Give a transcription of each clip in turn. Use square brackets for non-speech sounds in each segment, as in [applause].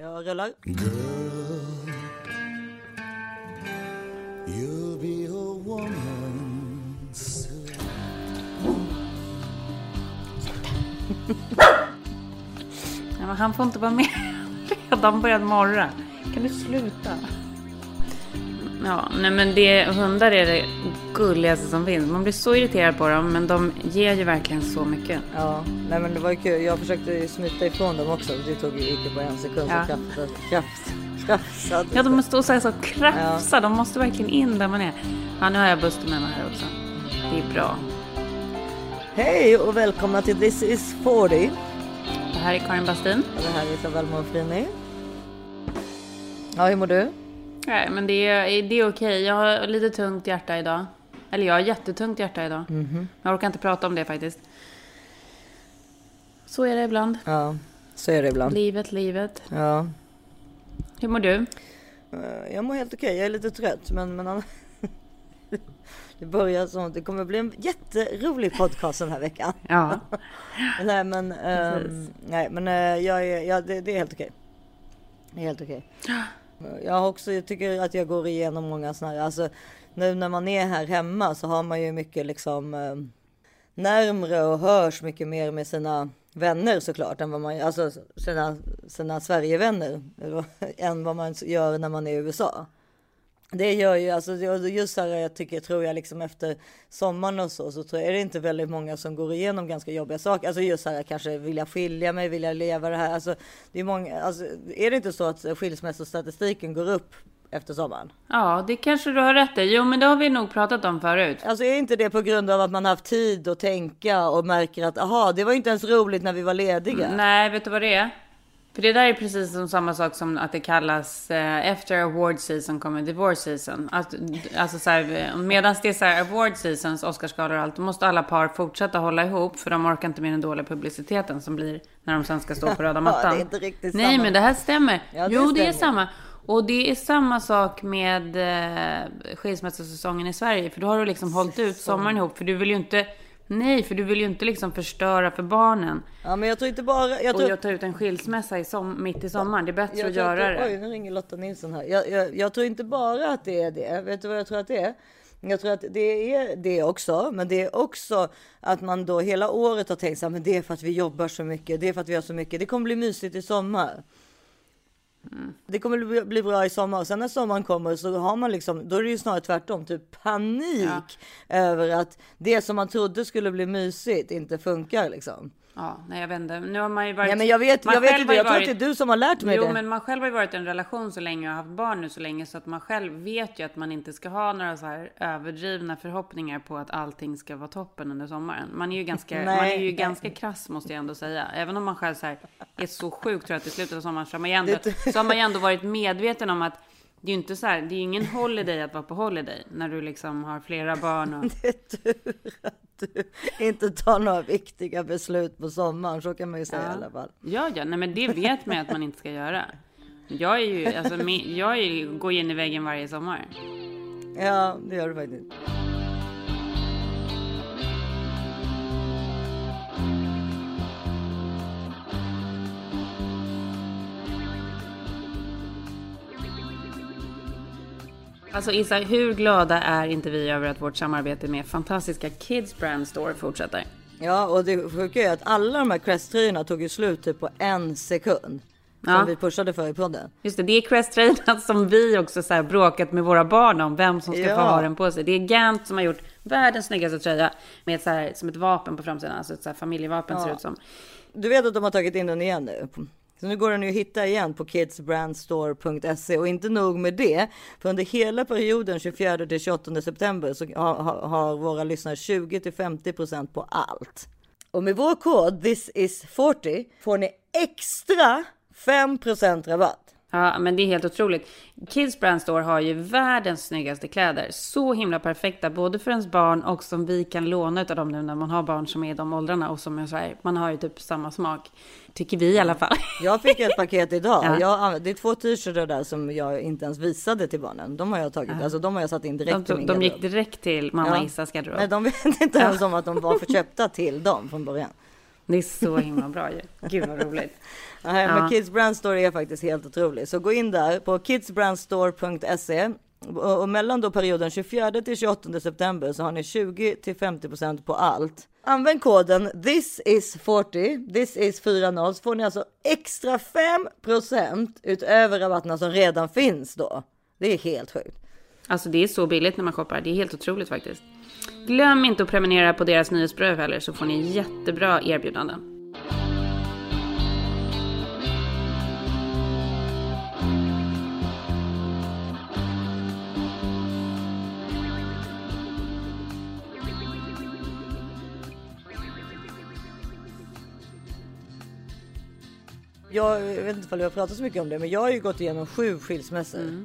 Jag rullar. You'll be a woman soon. Men han får inte vara med. Redan börjat morra. Kan du sluta? Ja, nej men det, hundar är det gulligaste som finns. Man blir så irriterad på dem, men de ger ju verkligen så mycket. Ja, nej men det var ju kul. Jag försökte ju smita ifrån dem också. Det tog ju icke på en sekund. Ja. Så krafsade. Ja, de måste stå så krafsa. De måste verkligen in där man är. Ja, nu har jag Buster med mig här också. Det är bra. Hej och välkomna till This is 40. Det här är Karin Bastin. Och det här är Isabelle Monfrini. Ja, hur mår du? Nej, men det är, det är okej. Jag har lite tungt hjärta idag. Eller jag har jättetungt hjärta idag. Mhm. Jag orkar inte prata om det faktiskt. Så är det ibland. Ja, så är det ibland. Livet, livet. Ja, Hur mår du? Eh, jag mår helt okej. Jag är lite trött, men, men [laughs] det börjar som det kommer bli en jätterolig podcast den här veckan. Ja. [laughs] nej, men, Precis. nej, men eh, jag är, ja, det, det är helt okej. Det är helt okej. [gasps] Jag har också, jag tycker att jag går igenom många sådana här, alltså nu när man är här hemma så har man ju mycket liksom eh, närmre och hörs mycket mer med sina vänner såklart än vad man, alltså sina, sina Sverigevänner [laughs] än vad man gör när man är i USA. Det gör ju, alltså just så här, jag tycker, tror jag liksom efter sommaren och så, så tror jag, är det inte väldigt många som går igenom ganska jobbiga saker. Alltså just så här, kanske vilja skilja mig, vilja leva det här. Alltså, det är många, alltså, är det inte så att skilsmässostatistiken går upp efter sommaren? ja, det kanske du har rätt i. Jo, men det har vi nog pratat om förut. Alltså är inte det på grund av att man haft tid att tänka och märker att aha, det var inte ens roligt när vi var lediga. Nej, vet du vad det är? För det där är precis som samma sak som att det kallas eh, efter award season kommer divorce season. Att, alltså så här, medan det är så här award seasons, Oscarsgalor och allt, då måste alla par fortsätta hålla ihop för de orkar inte med den dåliga publiciteten som blir när de sen ska stå på röda [laughs] Ja, mattan. det är inte riktigt Nej, samma. men det här stämmer. Ja, det jo, det är stämmer. samma. Och det är samma sak med eh, skilsmässosäsongen i Sverige. För då har du liksom hållit ut sommaren ihop. För du vill ju inte, nej, för du vill ju inte liksom förstöra för barnen. Ja, men jag tror inte bara... Jag Och tror, jag tar ut en skilsmässa i som, mitt i sommaren. Det är bättre jag att göra inte, det. Oj, nu ringer Lotta Nilsson här. Jag, jag, jag tror inte bara att det är det. Vet du vad jag tror att det är? Jag tror att det är det också, men det är också att man då hela året har tänkt så här, men det är för att vi jobbar så mycket, det är för att vi har så mycket, det kommer bli mysigt i sommar. Det kommer bli, bli bra i sommar. Och sen när sommaren kommer så har man liksom, då är det ju snarare tvärtom, typ panik över att det som man trodde skulle bli mysigt inte funkar liksom. Ja, nej jag inte. Nu har man ju varit... Nej men jag vet, jag vet inte, jag tror att varit- det är du som har lärt mig Jo, det. men man själv har ju varit i en relation så länge och haft barn nu så länge så att man själv vet ju att man inte ska ha några så här överdrivna förhoppningar på att allting ska vara toppen under sommaren. Man är ju ganska, [laughs] Nej, man är ju nej. ganska krass måste jag ändå säga. Även om man själv så här är så sjukt trött i slutet av sommaren så har man ju ändå, så har man ju ändå varit medveten om att det är ju inte så här, det är ingen holiday att vara på holiday när du liksom har flera barn och... [laughs] Det är tur att du inte tar några viktiga beslut på sommaren, så kan man ju säga i alla fall. Ja, ja, nej men det vet man ju att man inte ska göra. Jag är ju, alltså, jag är ju, går in i väggen varje sommar. Ja, det gör du faktiskt. Alltså Issa, hur glada är inte vi över att vårt samarbete med fantastiska Kids Brand Store fortsätter? Ja, och det sjuka är att alla de här Crest-tröjorna tog ju slut typ på en sekund. Som Ja. vi pushade för i podden. Just det, det är Crest-tröjorna [laughs] som vi också så bråkat med våra barn om, vem som ska få Ja. ha den på sig. Det är Gant som har gjort världens snyggaste tröja med så här, som ett vapen på framsidan, alltså ett så familjevapen ser det ut som. Du vet att de har tagit in den igen nu. Så nu går den ju att hitta igen på kidsbrandstore.se och inte nog med det. För under hela perioden 24 till 28 september så har, har, våra lyssnare 20 till 50 procent på allt. Och med vår kod this is 40 får ni extra 5 procent rabatt. Ja, men det är helt otroligt. Kids Brand Store har ju världens snyggaste kläder. Så himla perfekta, både för ens barn och som vi kan låna av dem nu när man har barn som är i de åldrarna och som är så här, man har ju typ samma smak. Tycker vi i alla fall. [laughs] Jag fick ett paket idag. Ja. Jag, det är två t-shirtar där som jag inte ens visade till barnen. De har jag tagit, alltså de har jag satt in direkt De, i min de, gick direkt till mamma Ja. Issas garderob. Nej, de vet inte ens om att de var förköpta till dem från början. Det är så himla bra ju. Gud vad roligt. [laughs] Nej, Ja. men Kids Brand Store är faktiskt helt otrolig. Så gå in där på kidsbrandstore.se och, mellan då perioden 24 till 28 september så har ni 20 till 50% på allt. Använd koden this is 40, this is 40 så får ni alltså extra 5% utöver rabatterna som redan finns då. Det är helt sjukt. Alltså det är så billigt när man shoppar. Det är helt otroligt faktiskt. Glöm inte att prenumerera på deras nyhetsbrev heller så får ni jättebra erbjudanden. Jag vet inte om har pratat så mycket om det, men jag har ju gått igenom sju skilsmässor.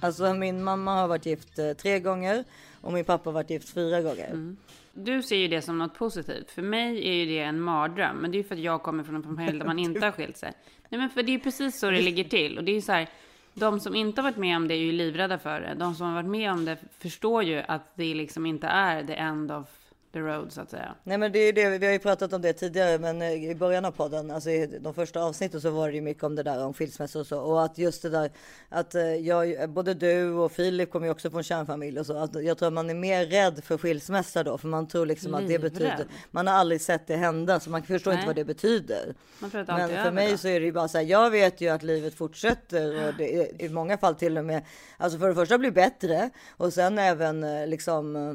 Alltså min mamma har varit gift eh, tre gånger och min pappa har varit gift fyra gånger. Du ser ju det som något positivt. För mig är ju det en mardröm. Men det är ju för att jag kommer från en familj där man [laughs] inte har skilt sig. Nej men för det är precis så det ligger till. Och det är ju så här. De som inte har varit med om det är ju livrädda för det. De som har varit med om det förstår ju att det liksom inte är the end of the road så att säga. Nej men det är det, vi har ju pratat om det tidigare men eh, i början av podden, alltså i de första avsnitten så var det ju mycket om det där om skilsmässor och så. Och att just det där att eh, jag, både du och Filip kommer ju också från kärnfamilj och så. Att jag tror att man är mer rädd för skilsmässa då för man tror liksom att det Livrädd? betyder, man har aldrig sett det hända så man förstår inte Nej. vad det betyder. Man tror att Men för mig då. så är det ju bara så här, jag vet ju att livet fortsätter och det är i många fall till och med, alltså för det första blir bättre och sen även eh, liksom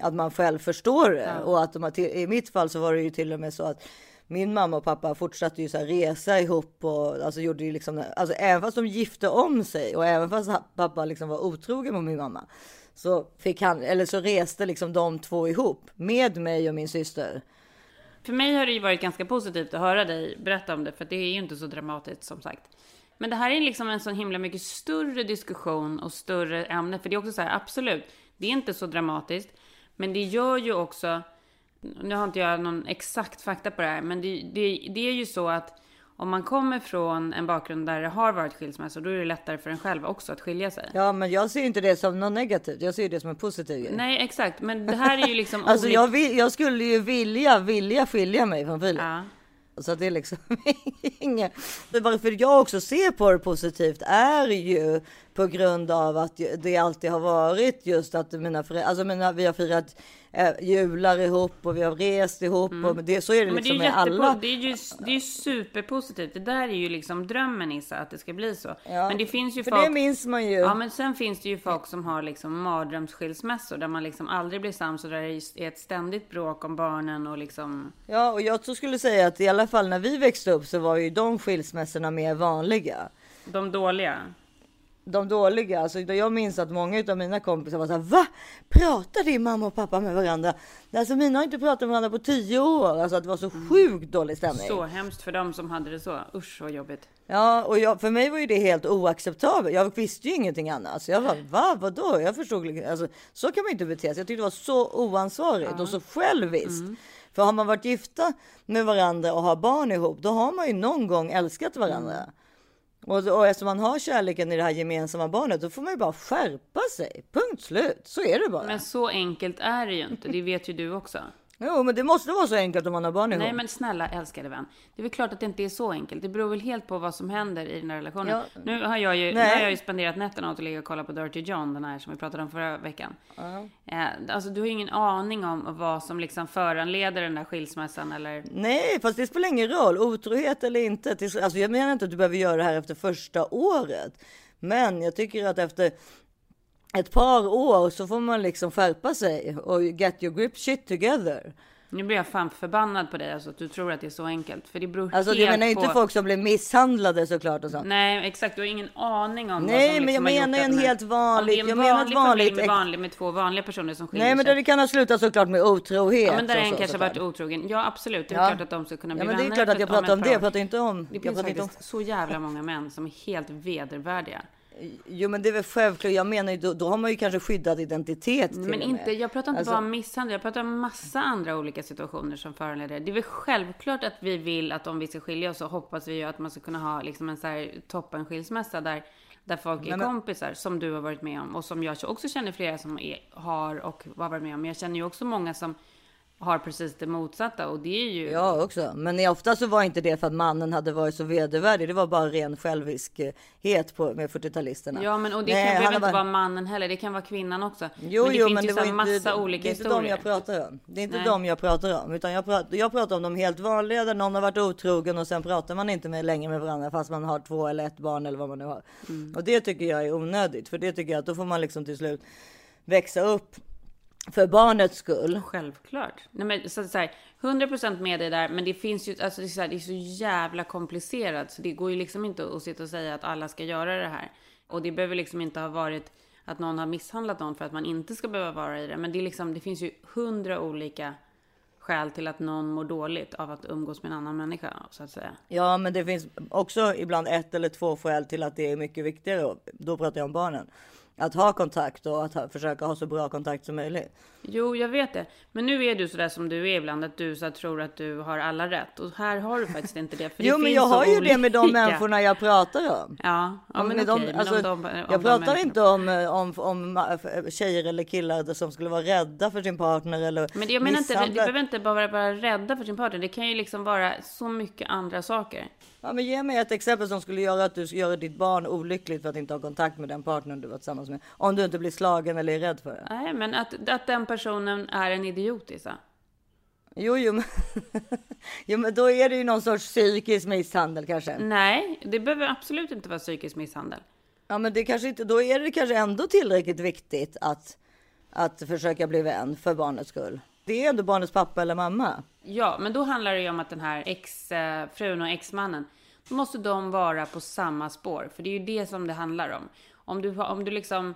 att man själv förstår det och att de har till, i mitt fall så var det ju till och med så att min mamma och pappa fortsatte ju så resa ihop och alltså gjorde ju liksom, alltså även fast de gifte om sig och även fast pappa liksom var otrogen mot min mamma så fick han, eller så reste liksom de två ihop med mig och min syster. För mig har det ju varit ganska positivt att höra dig berätta om det, för det är ju inte så dramatiskt som sagt. Men det här är liksom en sån himla mycket större diskussion och större ämne, för det är också så här, absolut, det är inte så dramatiskt, men det gör ju också, nu har inte jag någon exakt fakta på det här, men det, det, det är ju så att om man kommer från en bakgrund där det har varit skilsmässa, då är det lättare för en själv också att skilja sig. Ja, men jag ser inte det som något negativt. Jag ser det som en positiv grej. Nej, exakt, men det här är ju liksom [laughs] Alltså jag, vill, jag skulle ju vilja, vilja skilja mig från Filip. Ja. Så det är liksom [laughs] inget. Varför jag också ser på det positivt är ju på grund av att det alltid har varit just att mina föräldrar, alltså mina, vi har firat eh, jular ihop och vi har rest ihop och det, så är det Mm. Men det är liksom med alla. Det är ju, det är superpositivt. Det där är ju liksom drömmen Issa, att det ska bli så. Ja, men det finns ju för folk... det minns man ju. Ja, men sen finns det ju folk som har liksom mardrömsskilsmässor där man liksom aldrig blir sams och där det är ett ständigt bråk om barnen och liksom... Ja, och jag skulle säga att i alla fall när vi växte upp så var ju de skilsmässorna mer vanliga. De dåliga. De dåliga. Alltså, jag minns att många av mina kompisar var så här, va? Pratar din mamma och pappa med varandra? Alltså mina har inte pratat med varandra på tio år. Alltså att det var så sjukt dålig stämning. Så hemskt för dem som hade det så. Usch vad jobbigt. Ja, och jag, för mig var ju det helt oacceptabelt. Jag visste ju ingenting annat. Så jag var, va? Vadå? Jag förstod liksom- alltså, så kan man inte bete sig. Jag tyckte det var så oansvarigt och så själviskt. För har man varit gifta med varandra och har barn ihop, då har man ju någon gång älskat varandra. Och, och eftersom man har kärleken i det här gemensamma barnet, då får man ju bara skärpa sig. Punkt slut. Så är det bara. Men så enkelt är det ju inte. Det vet ju du också. Jo, men det måste vara så enkelt om man har barn ihop. Nej men snälla älskade vän. Det är väl klart att det inte är så enkelt. Det beror väl helt på vad som händer i den här relationen. Ja. Nu, har jag ju, nu har jag ju spenderat nätterna åt att ligga och kolla på Dirty John, den här som vi pratade om förra veckan. Eh, alltså du har ju ingen aning om vad som liksom föranleder den där skilsmässan eller... Nej, fast det spelar ingen roll. Otrohet eller inte. Alltså, jag menar inte att du behöver göra det här efter första året. Men jag tycker att efter ett par år så får man liksom skärpa sig och get your grip shit together. Nu blir jag fan förbannad på dig, alltså att du tror att det är så enkelt. För det beror Alltså, helt jag menar inte på... folk som blir misshandlade såklart och sånt. Nej, exakt. Du har ingen aning om Nej, vad som men jag liksom gjort menar en helt Om är en jag menar vanlig vanligt familj med, vanlig, med två vanliga personer som skiljer Nej, men sig. där det kan ha slutat såklart med otrohet. Ja, men där en så, kanske har varit otrogen. Ja, absolut. Det är Ja. klart att de ska kunna bli Ja, men det är vänner klart att jag om pratar om ett det. Jag pratar inte om... Det jag finns inte om faktiskt så jävla många män som är helt vedervärdiga. Jo men det är väl självklart. Jag menar ju då, då har man ju kanske skyddad identitet till Men inte, jag pratar inte Alltså- bara om misshandel, jag pratar om massa andra olika situationer som föranleder det. Är väl självklart att vi vill att om vi ska skilja oss så hoppas vi ju att man ska kunna ha liksom en så här toppen skilsmässa där, där folk är men- kompisar som du har varit med om och som jag också känner flera som är, har och har varit med om. Men jag känner ju också många som har precis det motsatta och det är ju. Jag också, men ofta så var inte det för att mannen hade varit så vedervärdig. Det var bara ren själviskhet på, med 40-talisterna. Ja, men och det Nej, kan behöver inte bara- vara mannen heller. Det kan vara kvinnan också. Jo, men det jo, finns men ju det så var här inte, massa olika det är inte historier. de jag pratar om. Det är inte Nej. de jag pratar om, utan jag pratar, jag pratar om de helt vanliga där någon har varit otrogen och sen pratar man inte med längre med varandra fast man har två eller ett barn eller vad man nu har. Mm. Och det tycker jag är onödigt, för det tycker jag att då får man liksom till slut växa upp för barnets skull. Självklart. Nej, men, så, att så här, 100% med dig där, men det finns ju, alltså, det, är så här, det är så jävla komplicerat. Så det går ju liksom inte att sitta och säga att alla ska göra det här. Och det behöver liksom inte ha varit att någon har misshandlat någon för att man inte ska behöva vara i det. Men det, är liksom, det finns ju hundra olika skäl till att någon mår dåligt av att umgås med en annan människa, så att säga. Ja, men det finns också ibland ett eller två skäl till att det är mycket viktigare. Då pratar jag om barnen. Att ha kontakt och att ha, försöka ha så bra kontakt som möjligt. Jo, jag vet det. Men nu är du sådär som du är ibland, att du så tror att du har alla rätt. Och här har du faktiskt inte det. För det Jo, men jag har ju det med de olika. människorna jag pratar om. Ja, ja men Med okej. de, men alltså, om de, om jag pratar inte om, eh, om, om ma- tjejer eller killar som skulle vara rädda för sin partner eller Men jag menar inte, misshandla. behöver inte bara vara rädda för sin partner. Det kan ju liksom vara så mycket andra saker. Ja, men ge mig ett exempel som skulle göra att du göra ditt barn olyckligt för att inte ha kontakt med den partnern du var tillsammans med. Om du inte blir slagen eller är rädd för det. Nej, men att, att den personen är en idiot, Isa. Jo, jo, men, [laughs] jo, men då är det ju någon sorts psykisk misshandel kanske. Nej, det behöver absolut inte vara psykisk misshandel. Ja, men det kanske inte, då är det kanske ändå tillräckligt viktigt att, att försöka bli vän för barnets skull. Det är ändå barnets pappa eller mamma. Ja, men då handlar det ju om att den här exfrun och exmannen, då måste de vara på samma spår. För det är ju det som det handlar om. Om du, om du liksom,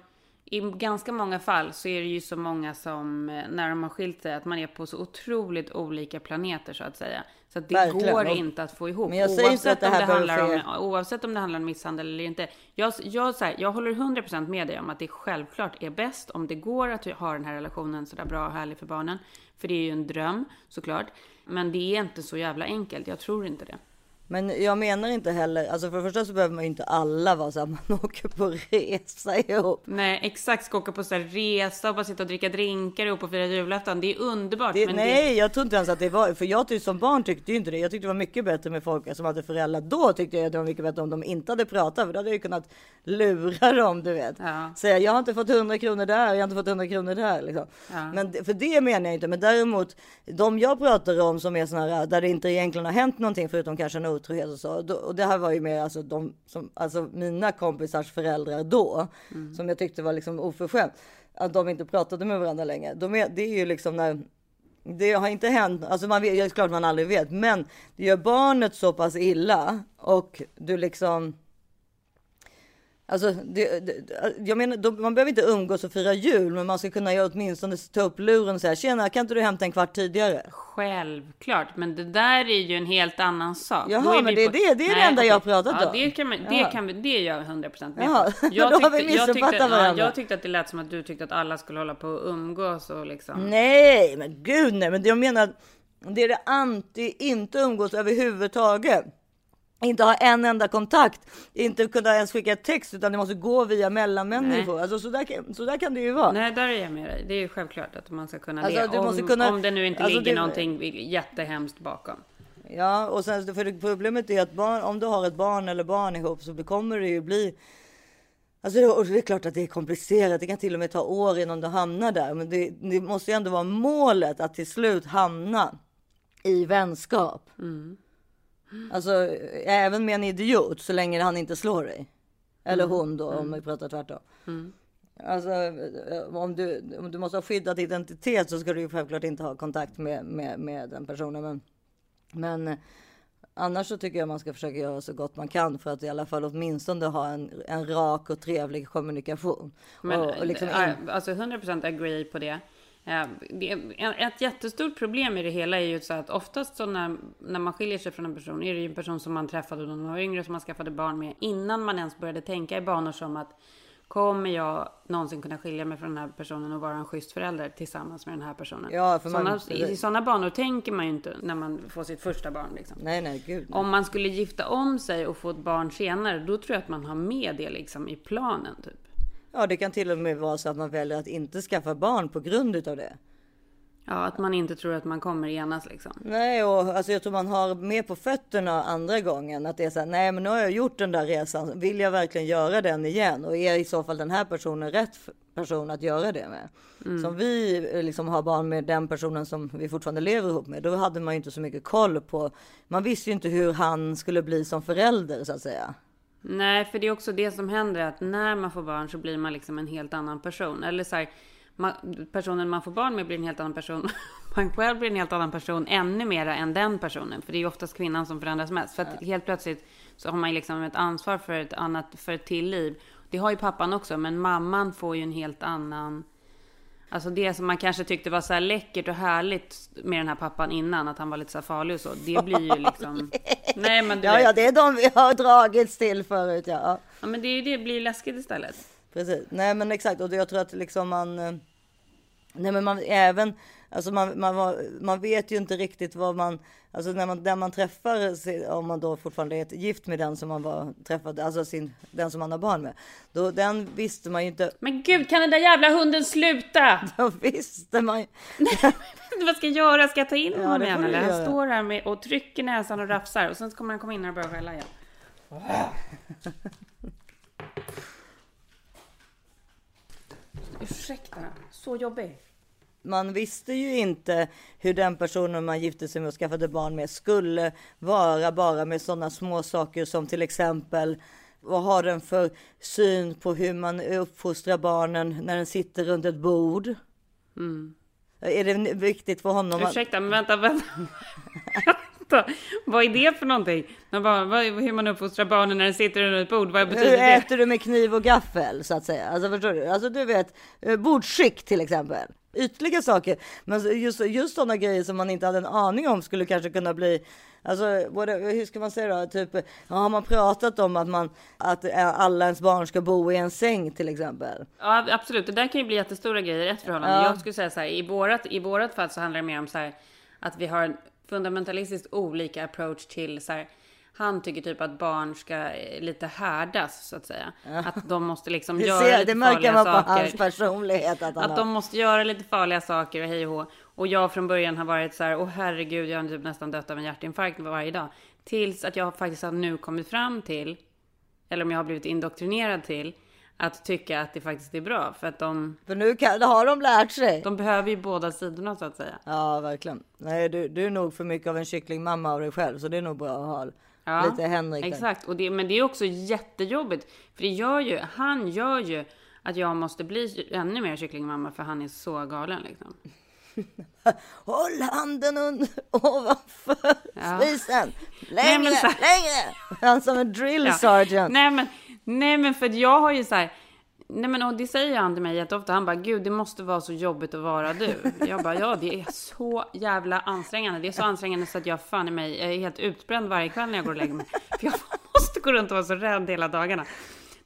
i ganska många fall så är det ju så många som, eh, när de har skilt sig, att man är på så otroligt olika planeter så att säga. Så att det Verkligen. går inte att få ihop. Men jag säger oavsett, att det om här det behöver handlar om, oavsett om det handlar om misshandel eller inte. Jag, jag, så här, jag håller 100% med dig om att det självklart är bäst om det går att ha den här relationen sådär bra och härlig för barnen. För det är ju en dröm såklart. Men det är inte så jävla enkelt. Jag tror inte det. Men jag menar inte heller, alltså för det första så behöver man ju inte alla vara så här, [laughs] man åker på resa ihop. Nej, exakt. Ska åka på så här resa och bara sitta och dricka drinkar ihop och fira julafton. Det är underbart. Det, nej, jag tror inte ens att det var, för jag tyckte som barn tyckte ju inte det. Jag tyckte det var mycket bättre med folk som hade föräldrar. Då tyckte jag att det var mycket bättre om de inte hade pratat, för då hade jag ju kunnat lura dem, du vet. Ja. Säga, jag har inte fått 100 kronor där, jag har inte fått 100 kronor där. Liksom. Ja. Men det- för det menar jag inte. Men däremot, de jag pratar om som är såna här, där det inte egentligen har hänt någonting förutom kanske en otrohet och så. Och det här var ju mer alltså, de, som, alltså mina kompisars föräldrar då, som jag tyckte var liksom oförskämt. Att de inte pratade med varandra längre. De är, det är ju liksom när det har inte hänt, alltså man vet, det är klart man aldrig vet, men det gör barnet så pass illa och du liksom Alltså, det, det, jag menar, då, man behöver inte umgås och fira jul, men man ska kunna göra åtminstone ta upp luren och säga tjena, kan inte du hämta en kvart tidigare? Självklart, men det där är ju en helt annan sak. Jaha, men det är det- det är det enda jag har pratat ja, om. Det, kan man, det, kan vi, det är jag 100% med Jaha, på. Jag då har vi tyckte, jag, tyckte, ja, jag tyckte att det lät som att du tyckte att alla skulle hålla på och umgås och liksom. Nej, men gud nej, men det jag menar, det är det anti, inte umgås överhuvudtaget. Inte ha en enda kontakt, inte kunna ens skicka ett text utan det måste gå via mellanmänniskor. Alltså så där, kan- så där kan det ju vara. Nej, där är jag med dig. Det är ju självklart att man ska kunna Alltså, det. Om, kunna- om det nu inte alltså, ligger det- någonting jättehemskt bakom. Ja, och sen för problemet är att barn, om du har ett barn eller barn ihop så kommer det ju bli Alltså det, är klart att det är komplicerat. Det kan till och med ta år innan du hamnar där. Men det, det måste ju ändå vara målet att till slut hamna i vänskap. Alltså även med en idiot så länge han inte slår dig. Eller hon då om vi pratar tvärtom. Alltså eh, om du, om du måste ha skyddad identitet så ska du ju självklart inte ha kontakt med, med, med den personen. Men, men eh, annars så tycker jag man ska försöka göra så gott man kan för att i alla fall åtminstone ha en, en rak och trevlig kommunikation. Men och, och liksom in, alltså 100% agree på det. Eh, Ett jättestort problem i det hela är ju så att oftast så när, när man skiljer sig från en person är det ju en person som man träffade när man var yngre som man skaffade barn med innan man ens började tänka i banor som att kommer jag någonsin kunna skilja mig från den här personen och vara en schysst förälder tillsammans med den här personen? Ja, för man- såna, I sådana banor tänker man ju inte när man får sitt första barn. Liksom. nej, nej, gud. Nej. Om man skulle gifta om sig och få ett barn senare, då tror jag att man har med det liksom i planen. Typ. Ja, det kan till och med vara så att man väljer att inte skaffa barn på grund utav det. Ja, att man inte tror att man kommer enas liksom. Nej, och alltså jag tror man har mer på fötterna andra gången. Att det är så här, nej men nu har jag gjort den där resan. Vill jag verkligen göra den igen? Och är i så fall den här personen rätt person att göra det med? Som vi eh, liksom har barn med den personen som vi fortfarande lever ihop med. Då hade man ju inte så mycket koll på. Man visste ju inte hur han skulle bli som förälder så att säga. Nej, för det är också det som händer att när man får barn så blir man liksom en helt annan person. Eller så här, man, personen man får barn med blir en helt annan person. [laughs] Man själv blir en helt annan person ännu mera än den personen. För det är ju oftast kvinnan som förändras mest. För att helt plötsligt så har man liksom ett ansvar för ett annat, för ett till liv. Det har ju pappan också, men mamman får ju en helt annan... Alltså det som man kanske tyckte var så här läckert och härligt med den här pappan innan, att han var lite så här farlig och så. Det blir ju liksom... Nej men Ja, vet. ja, det är de vi har dragits till förut. Ja, ja. Men det, är ju det blir läskigt istället. Precis. Nej, men exakt. Och jag tror att liksom man. eh, Nej, men man även alltså man, man, var- man vet ju inte riktigt vad man alltså när man, när man träffar om man då fortfarande är gift med den som man var träffade, alltså sin, den som man har barn med. Då den visste man ju inte. Men gud, kan den där jävla hunden sluta? [laughs] Då visste man ju. [laughs] Vad ska jag göra? Ska jag ta in Ja, honom igen eller? Han står här med och trycker näsan och rafsar och sen kommer han komma in här och börja skälla igen. [laughs] Ursäkta, så jobbig. Man visste ju inte hur den personen man gifte sig med och skaffade barn med skulle vara bara med sådana små saker som till exempel vad har den för syn på hur man uppfostrar barnen när den sitter runt ett bord? Är det viktigt för honom? Ursäkta, men vänta, vänta. [laughs] [laughs] vänta. Vad är det för någonting? Man bara, vad, hur man uppfostrar barnen när de sitter runt ett bord, vad Hur betyder det? äter du med kniv och gaffel så att säga? Alltså förstår du? Alltså du vet, eh, bordsskick till exempel. Ytliga saker. Men just, just sådana grejer som man inte hade en aning om skulle kanske kunna bli Alltså, hur ska man säga då? Typ, har man pratat om att, man, att eh, alla ens barn ska bo i en säng till exempel? Ja, absolut. Det där kan ju bli jättestora grejer i ett förhållande. Ja. Jag skulle säga så här, i vårat, i vårat fall så handlar det mer om så här, att vi har fundamentalistiskt olika approach till så här, han tycker typ att barn ska eh, lite härdas så att säga. Att de måste liksom göra ser, lite det märker farliga man på saker. hans personlighet. Att Att de måste göra lite farliga saker och hej och hå. Och jag från början har varit så här, åh herregud, jag har typ nästan dött av en hjärtinfarkt varje dag. Tills att jag faktiskt har nu kommit fram till, eller om jag har blivit indoktrinerad till, att tycka att det faktiskt är bra. För att de, För nu kan, har de lärt sig. de behöver ju båda sidorna så att säga. Ja, verkligen. Nej, du, du är nog för mycket av en kycklingmamma av dig själv, så det är nog bra att ha Ja, lite Henrik där. Exakt, och det, men det är också jättejobbigt. För det gör ju, han gör ju att jag måste bli ännu mer kycklingmamma för han är så galen liksom. [laughs] Håll handen under, ovanför Ja. spisen. Nej, Längre, men så- längre. Han som en drill Ja. sergeant. Nej men, nej men för att jag har ju så här. Nej men och det säger han till mig jätteofta. Han bara, gud det måste vara så jobbigt att vara du. Jag bara, ja det är så jävla ansträngande. Det är så ansträngande så att jag fan i mig, jag är helt utbränd varje kväll när jag går och lägger mig. För jag [laughs] måste gå runt och vara så rädd hela dagarna.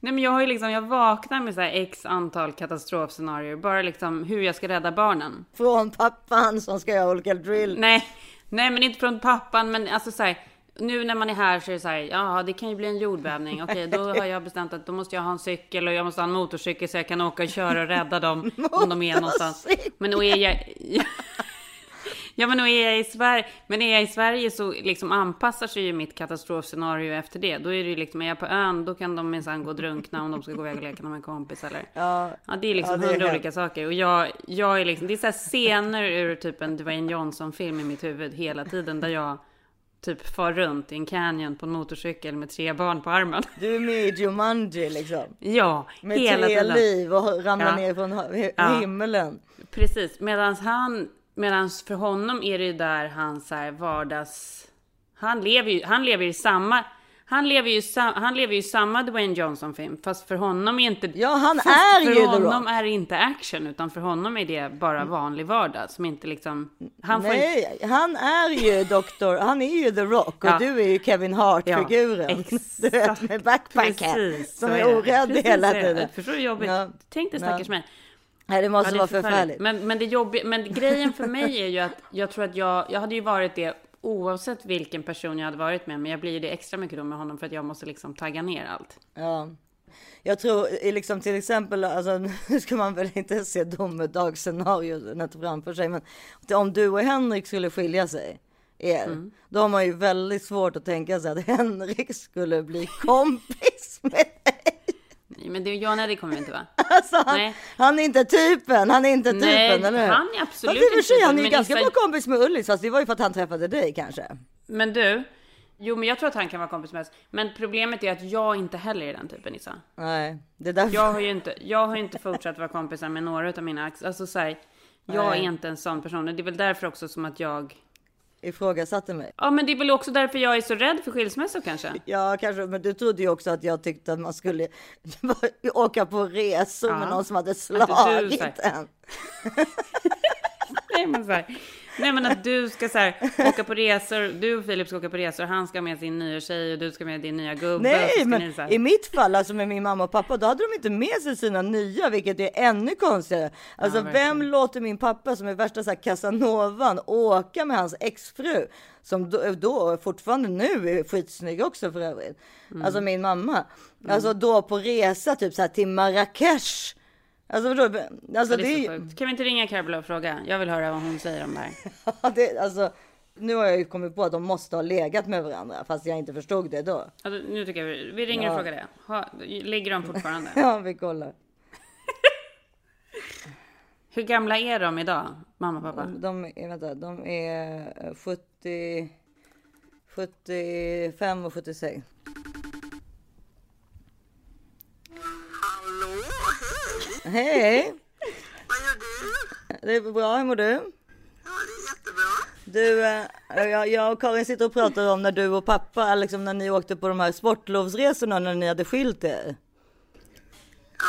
Nej men jag har ju liksom, jag vaknar med så här x antal katastrofscenarier. Bara liksom hur jag ska rädda barnen. Från pappan som ska göra olika drill. Nej, nej men inte från pappan, men alltså så här, nu när man är här så är det så här, ja det kan ju bli en jordbävning. Okej, då har jag bestämt att då måste jag ha en cykel och jag måste ha en motorcykel så jag kan åka och köra och rädda dem om de är någonstans. Men då är jag... [laughs] Ja men är jag i Sverige, men är jag i Sverige så liksom anpassar sig ju mitt katastrofscenario efter det. Då är det ju liksom, är jag på ön då kan de minsann gå och drunkna om de ska gå iväg och leka med en kompis eller. Ja. Ja, det är liksom Ja, hundra olika saker. Och jag, jag är liksom, det är så här scener ur typ en Dwayne Johnson-film i mitt huvud hela tiden. Där jag typ far runt i en canyon på en motorcykel med tre barn på armen. Du är med i Jumanji liksom. Ja, Med hela tre tiden. liv och ramlar Ja. ner från Ja. himlen. Precis, medan han, medans för honom är det ju där han så här vardags... Han lever ju, han lever i samma... Han lever ju, han lever ju samma Dwayne Johnson-film, fast för honom är inte... Ja, han är för ju The honom är det inte action, utan för honom är det bara vanlig vardag som inte liksom... Han får inte, Nej, han är ju doktor, han är ju The Rock och Ja. du är ju Kevin Hart-figuren. Ja, [laughs] du vet med backpacken som är orädd Precis hela tiden. Förstår du hur jobbigt? Ja. Tänk dig stackars mig. Nej, det måste Ja, det vara förfärligt. Men, men det jobbiga, men grejen för mig är ju att jag tror att jag, jag hade ju varit det oavsett vilken person jag hade varit med, men jag blir ju det extra mycket då med honom för att jag måste liksom tagga ner allt. Ja. Jag tror liksom till exempel, alltså nu ska man väl inte se domedagsscenariot framför sig, men om du och Henrik skulle skilja sig, er, Mm. då har man ju väldigt svårt att tänka sig att Henrik skulle bli [laughs] kompis med dig. Men det, ja, nej, det kommer vi inte vara. [laughs] Alltså han, Nej. han är inte typen, han är inte typen, Nej, eller hur? han är absolut Fast inte typen, Han är ju ganska bra kompis med Ullis, fast det var ju för att han träffade dig kanske. Men du, jo men jag tror att han kan vara kompis med oss. Men problemet är att jag inte heller är den typen Issa. Nej, det är därför. Jag har ju inte, jag har inte fortsatt vara kompisar med några av mina ex. Alltså så här, jag Nej. är inte en sån person. Det är väl därför också som att jag... ifrågasatte mig. Ja men det är väl också därför jag är så rädd för skilsmässor kanske. Ja, kanske, men du trodde ju också att jag tyckte att man skulle [laughs] åka på resor Ja. med någon som hade slagit en. [laughs] Nej men så här, nej men att du ska så här, åka på resor, du och Filip ska åka på resor, han ska med sin nya tjej och du ska med din nya gubbe. Nej, men här- i mitt fall, alltså med min mamma och pappa, då hade de inte med sig sina nya, vilket är ännu konstigare. Alltså, Ja, vem låter min pappa, som är värsta så här Casanovan, åka med hans exfru, som då, då fortfarande nu är skitsnygg också för övrigt. Mm. Alltså min mamma. Alltså då på resa typ så här till Marrakesh. Alltså, förstår du? alltså det det är så. Kan vi inte ringa Carola och fråga? Jag vill höra vad hon säger om det här. [laughs] Det, alltså, nu har jag ju kommit på att de måste ha legat med varandra, fast jag inte förstod det då. Alltså, nu tycker jag vi, vi ringer och Ja. frågar det. Ha, ligger de fortfarande? [laughs] Ja, vi kollar. [laughs] Hur gamla är de idag, mamma och pappa? De är, vänta, de är eh, 70, 75 och 76. Hej! Vad gör du? Det är bra, hur mår du? Ja, det är jättebra. Du, eh, jag, jag och Karin sitter och pratar om när du och pappa, liksom när ni åkte på de här sportlovsresorna när ni hade skilt er. Ja,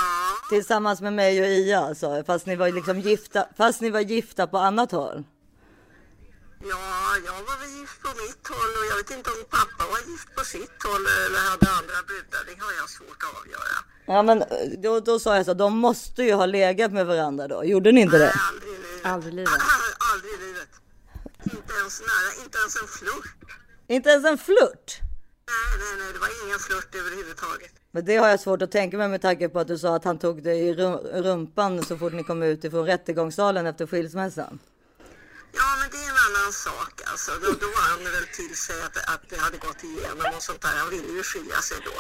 Tillsammans med mig och Ia alltså, fast ni var liksom gifta, fast ni var gifta på annat håll. Ja, jag var väl gift på mitt håll och jag vet inte om pappa var gift på sitt håll eller hade andra brudar. Det har jag svårt att avgöra. Ja men eh, då, då sa jag så, de måste ju ha legat med varandra då, gjorde ni inte det? Nej, aldrig i livet. Aldrig i livet. [laughs] aldrig i livet. Inte ens nära, inte ens en flört. Inte ens en flört? Nej, nej, nej, det var ingen flört överhuvudtaget. Men det har jag svårt att tänka mig med tanke på att du sa att han tog dig i rum- rumpan så fort ni kom ut ifrån rättegångssalen efter skilsmässan. Ja, men det är en annan sak alltså. Då, då var han väl till sig att, att det hade gått igenom och sånt där. Han ville ju skilja sig då.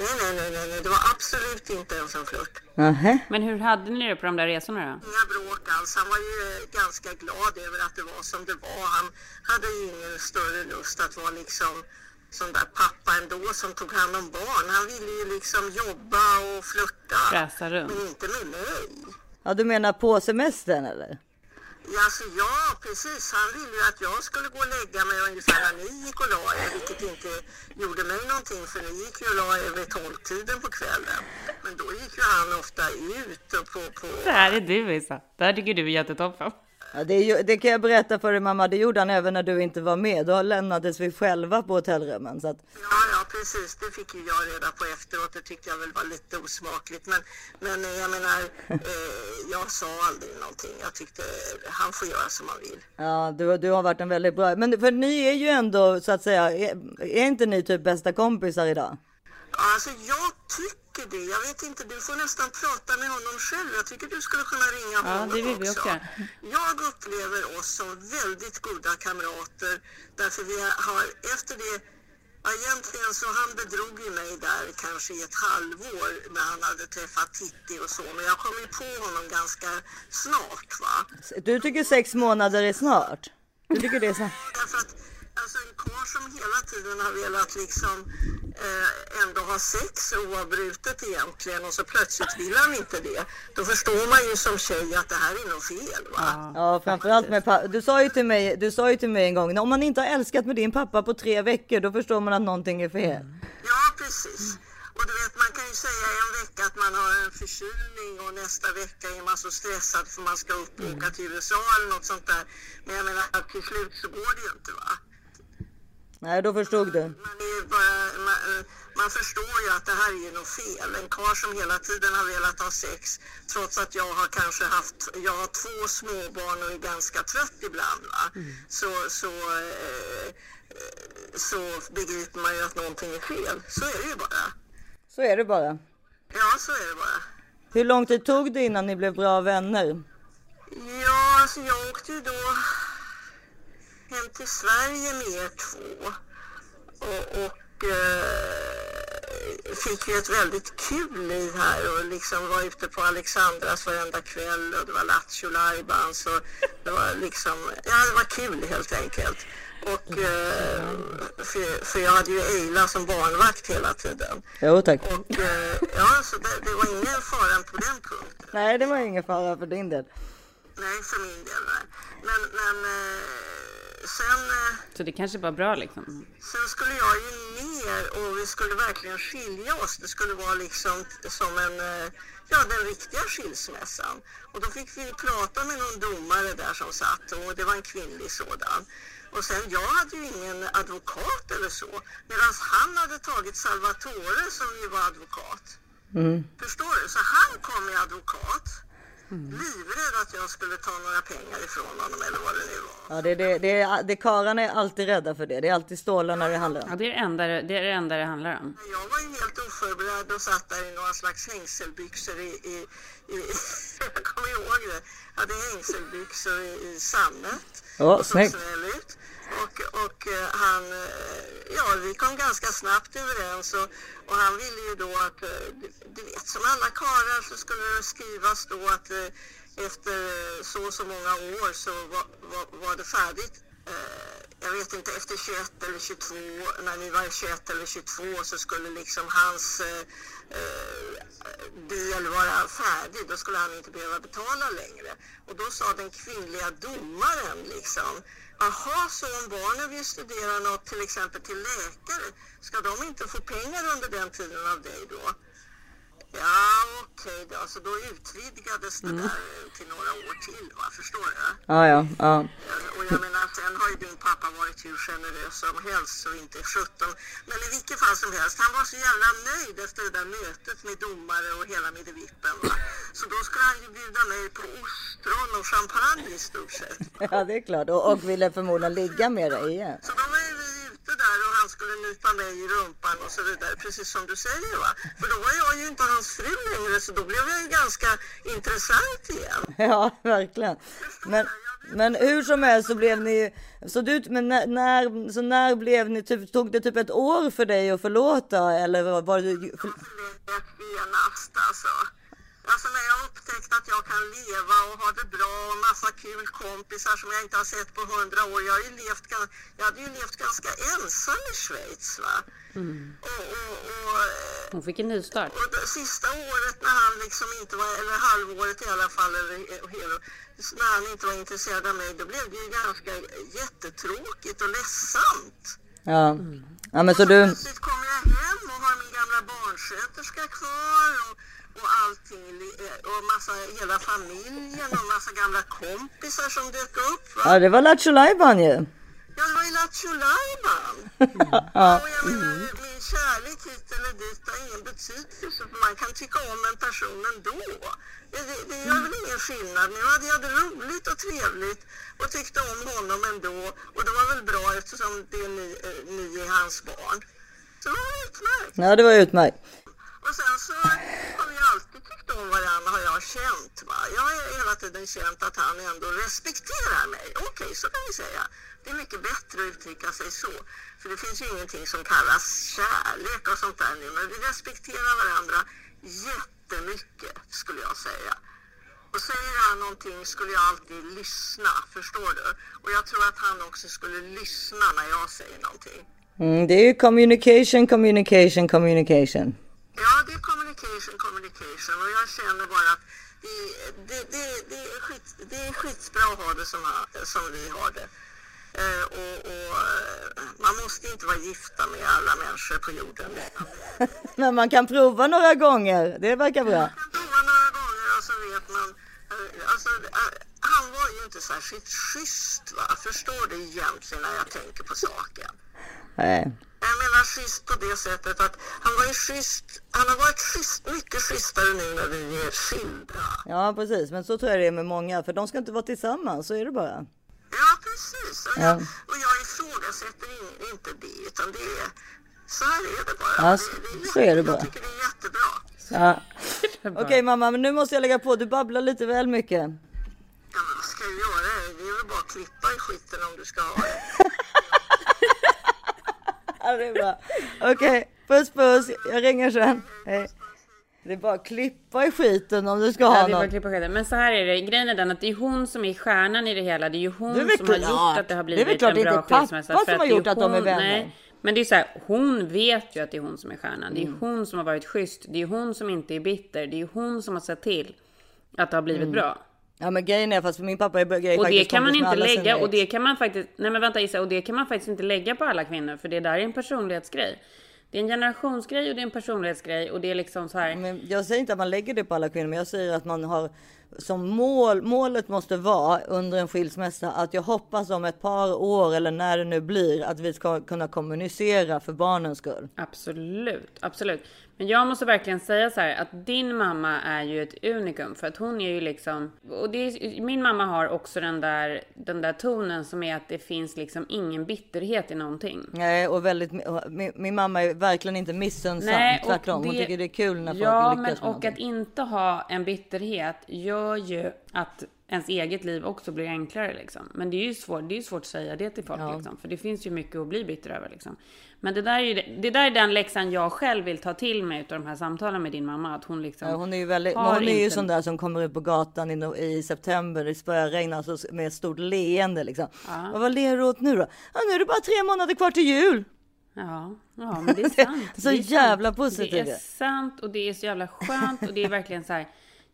Nej, nej, nej, nej, nej. det var absolut inte ens en flört. Nähä. Men hur hade ni det på de där resorna då? Inga bråk alls. Han var ju ganska glad över att det var som det var. Han hade ju ingen större lust att vara liksom sån där pappa ändå som tog hand om barn. Han ville ju liksom jobba och flirta. Fräsa runt. Men inte med mig. Ja, du menar på semestern eller? Ja, alltså, ja, precis. Han ville ju att jag skulle gå och lägga mig ungefär när ni gick och la er, vilket inte gjorde mig någonting för ni gick ju och la er vid tolvtiden på kvällen. Men då gick ju han ofta ut och på, på... Det här är du Isa. Det här tycker du är jättetoppen. Ja, det, ju, det kan jag berätta för dig mamma, det gjorde han även när du inte var med. Då lämnades vi själva på hotellrummen. Så att, Ja, ja, precis. Det fick ju jag reda på efteråt. Det tyckte jag väl var lite osmakligt. Men, men jag menar, [laughs] eh, jag sa aldrig någonting. Jag tyckte han får göra som han vill. ja, du, du har varit en väldigt bra... Men för ni är ju ändå så att säga, är, är inte ni typ bästa kompisar idag? Ja, Alltså jag tycker det. Jag vet inte, du får nästan prata med honom själv. Jag tycker du skulle kunna ringa Ja, honom det vill vi också. Jag upplever oss som väldigt goda kamrater därför vi har efter det Ja, egentligen så han bedrog ju mig där kanske i ett halvår när han hade träffat Titti och så. Men jag kom ju på honom ganska snart va. Du tycker sex månader är snart? Du tycker det är snart? [laughs] Därför att alltså en karl som hela tiden har velat liksom eh, ändå ha sex oavbrutet egentligen och så plötsligt vill han inte det. Då förstår man ju som tjej att det här är nog fel va. Ja, framförallt med pappa. Du sa ju till mig, du sa ju till mig en gång, om man inte har älskat med din pappa på tre veckor, då förstår man att någonting är fel. Ja precis. Och du vet man kan ju säga en vecka att man har en förkylning och nästa vecka är man så stressad för man ska upp och åka till USA eller något sånt där. Men jag menar till slut så går det ju inte va. Nej, då förstod du. Man, ju bara, man, man förstår ju att det här är ju något fel. En karl som hela tiden har velat ha sex trots att jag har kanske haft, jag har två småbarn och är ganska trött ibland va. Så, så, eh, så begriper man ju att någonting är fel. Så är det ju bara. Så är det bara. Ja, så är det bara. Hur lång tid tog det innan ni blev bra vänner? Ja, alltså jag åkte ju då hem till Sverige med er två. Och, och eh, fick ju ett väldigt kul liv här och liksom var ute på Alexandras varenda kväll och det var Lattjo Lajbans och det var liksom, ja det var kul helt enkelt. Och eh, för, för jag hade ju Eila som barnvakt hela tiden. Jo tack. Och eh, ja, så det, det var ingen fara på den punkten. Nej, det var ingen fara för din del. Nej, för min del. Nej. Men, men eh, sen, eh, Så det kanske var bra liksom. sen skulle jag ju ner och vi skulle verkligen skilja oss. Det skulle vara liksom som en, eh, ja den riktiga skilsmässan. Och då fick vi prata med någon domare där som satt och det var en kvinnlig sådan. Och sen, jag hade ju ingen advokat eller så. Medan han hade tagit Salvatore som ju var advokat. Förstår du? Så han kom med advokat. Livrädd att jag skulle ta några pengar ifrån honom eller vad det nu var. Ja, det, det, det, är- det, karlarna är alltid rädda för det. Det är alltid stålar när det handlar om. Ja, det är det enda det, är det, enda det handlar om. Jag var ju helt oförberedd och satt där i några slags hängselbyxor i, i jag kommer ihåg det, jag hade hängselbyxor i, i sammet. Ja, och snyggt. ut. Och, och eh, han, eh, ja vi kom ganska snabbt överens och, och han ville ju då att, eh, du, vet som alla karlar så skulle det skrivas då att efter så och så många år så var, var, var det färdigt. Jag vet inte, efter 21 eller 22, när ni var 21 eller 22 så skulle liksom hans eh, del vara färdig. Då skulle han inte behöva betala längre. Och då sa den kvinnliga domaren liksom, jaha, så om barnen vill studera något till exempel till läkare, ska de inte få pengar under den tiden av dig då? Ja, okej då. Så då utvidgades det där till några år till, va? Förstår du? Ja, ja, ja. Och jag menar, sen har ju din pappa varit hur generös som helst så inte 17. Men i vilket fall som helst, han var så jävla nöjd efter det där mötet med domare och hela middevippen. Va? Så då skulle han ju bjuda mig på ostron och champagne i stort sett. [laughs] Ja, det är klart. Och, och ville förmodligen ligga med dig igen. Så då var vi ute där och han skulle nypa mig i rumpan och så vidare, precis som du säger va. För då var jag ju inte hans fru längre så då blev jag ju ganska intressant igen. [laughs] Ja, verkligen. Men, men hur som helst så blev ni så du, men när, när, så när blev ni, typ, tog det typ ett år för dig att förlåta eller var, det, för, förlät genast alltså. Alltså när jag upptäckte att jag kan leva och ha det bra och massa kul kompisar som jag inte har sett på hundra år. Jag, har ju levt, jag hade ju levt ganska ensam i Schweiz va. Och, och, och, eh, Hon fick en ny start. och det sista året när han liksom inte var, eller halvåret i alla fall, eller när han inte var intresserad av mig, då blev det ju ganska jättetråkigt och ledsamt. ja. ja, men så du, Plötsligt kommer jag hem och har min gamla barnsköterska kvar och, och allting li- och massa, hela familjen och massa gamla kompisar som dök upp. Va? ja det var Lattjo Lajban ju. Ja, det var ju Lattjo Lajban. [laughs] Ja. Och jag menar, min kärlek hit eller dit har ingen betydelse för man kan tycka om en person ändå. Det, det, det gör väl ingen skillnad. Nu hade jag det roligt och trevligt och tyckte om honom ändå. Och det var väl bra eftersom det är ni, eh, ni är hans barn. Så det var utmärkt. Ja, det var utmärkt. Och sen så har vi alltid tyckt om varandra har jag känt. Va? Jag har hela tiden känt att han ändå respekterar mig. Okej, så kan vi säga. Det är mycket bättre att uttrycka sig så. För det finns ju ingenting som kallas kärlek och sånt där nu. Men vi respekterar varandra jättemycket skulle jag säga. Och säger han någonting skulle jag alltid lyssna, förstår du? Och jag tror att han också skulle lyssna när jag säger någonting. Mm, det är ju communication, communication, communication. Ja, det är communication, communication och jag känner bara att det, det, det, det, är, skit, det är skitbra att ha det som, som vi har det. Eh, och, och, eh, man måste inte vara gifta med alla människor på jorden. [laughs] Men man kan prova några gånger. Det verkar bra. Man kan prova några gånger och så vet man. eh, Alltså, han var ju inte särskilt schysst, va? förstår du egentligen när jag tänker på saken. Nej. Jag menar schysst på det sättet att han var ju schysst, han har varit schysst, mycket schysstare nu när vi är skilda. Ja, precis. Men så tror jag det är med många, för de ska inte vara tillsammans. Så är det bara. Ja, precis. Och Ja. jag, och jag ifrågasätter in, inte det, utan det är, så här är det bara. Ja, Det- så- det är så är det bara. Jag tycker det är jättebra. Ja. [laughs] Okej mamma, men nu måste jag lägga på. Du babblar lite väl mycket. Ja, men vad ska jag göra? Det är väl bara att klippa i skiten om du ska ha det. [laughs] Det bra. Okej, puss puss. Jag ringer sen. Hej. Det är bara att klippa i skiten om du ska Ja, ha det är bara att klippa skeden. Men så här är det, grejen är den att det är hon som är stjärnan i det hela. Det är ju hon Det är väl som har klart. gjort att det har Det är väl blivit klart en det är bra inte pappa skilsmässa. som har det är gjort att de är hon- vänner. Nej, men det är så här, hon vet ju att det är hon som är stjärnan. Det är Mm. hon som har varit schysst. Det är hon som inte är bitter. Det är hon som har sett till att det har blivit Mm. bra. Ja men grejen är fast min pappa är, är Och det kan man inte lägga, och det kan man faktiskt, nej men vänta Issa, och det kan man faktiskt inte lägga på alla kvinnor, för det där är en personlighetsgrej. Det är en generationsgrej och det är en personlighetsgrej och det är liksom så här. Men jag säger inte att man lägger det på alla kvinnor, men jag säger att man har som mål. Målet måste vara under en skilsmässa att jag hoppas om ett par år eller när det nu blir att vi ska kunna kommunicera för barnens skull. Absolut, absolut. Men jag måste verkligen säga så här att din mamma är ju ett unikum för att hon är ju liksom och det är, min mamma har också den där den där tonen som är att det finns liksom ingen bitterhet i någonting. Nej, och väldigt. Min, min mamma är verkligen inte missunnsam. Nej, Tvärtom, hon det- tycker det är kul när folk Ja, lyckas men med och någonting. att inte ha en bitterhet gör ju att ens eget liv också blir enklare liksom. Men det är ju svårt, det är svårt att säga det till folk Ja. liksom, för det finns ju mycket att bli bitter över liksom. Men det där är ju det, där är den läxan jag själv vill ta till mig utav de här samtalen med din mamma, att hon liksom Ja, hon är ju väldigt, hon är ju inte- sån där som kommer ut på gatan i, i september, det spöregn, alltså med ett stort leende liksom. Och vad ler du åt nu då? Ja, nu är det bara tre månader kvar till jul. Ja, ja men det är [laughs] sant. Så det är sant. jävla positiv. Det är sant och det är så jävla skönt och det är verkligen så här.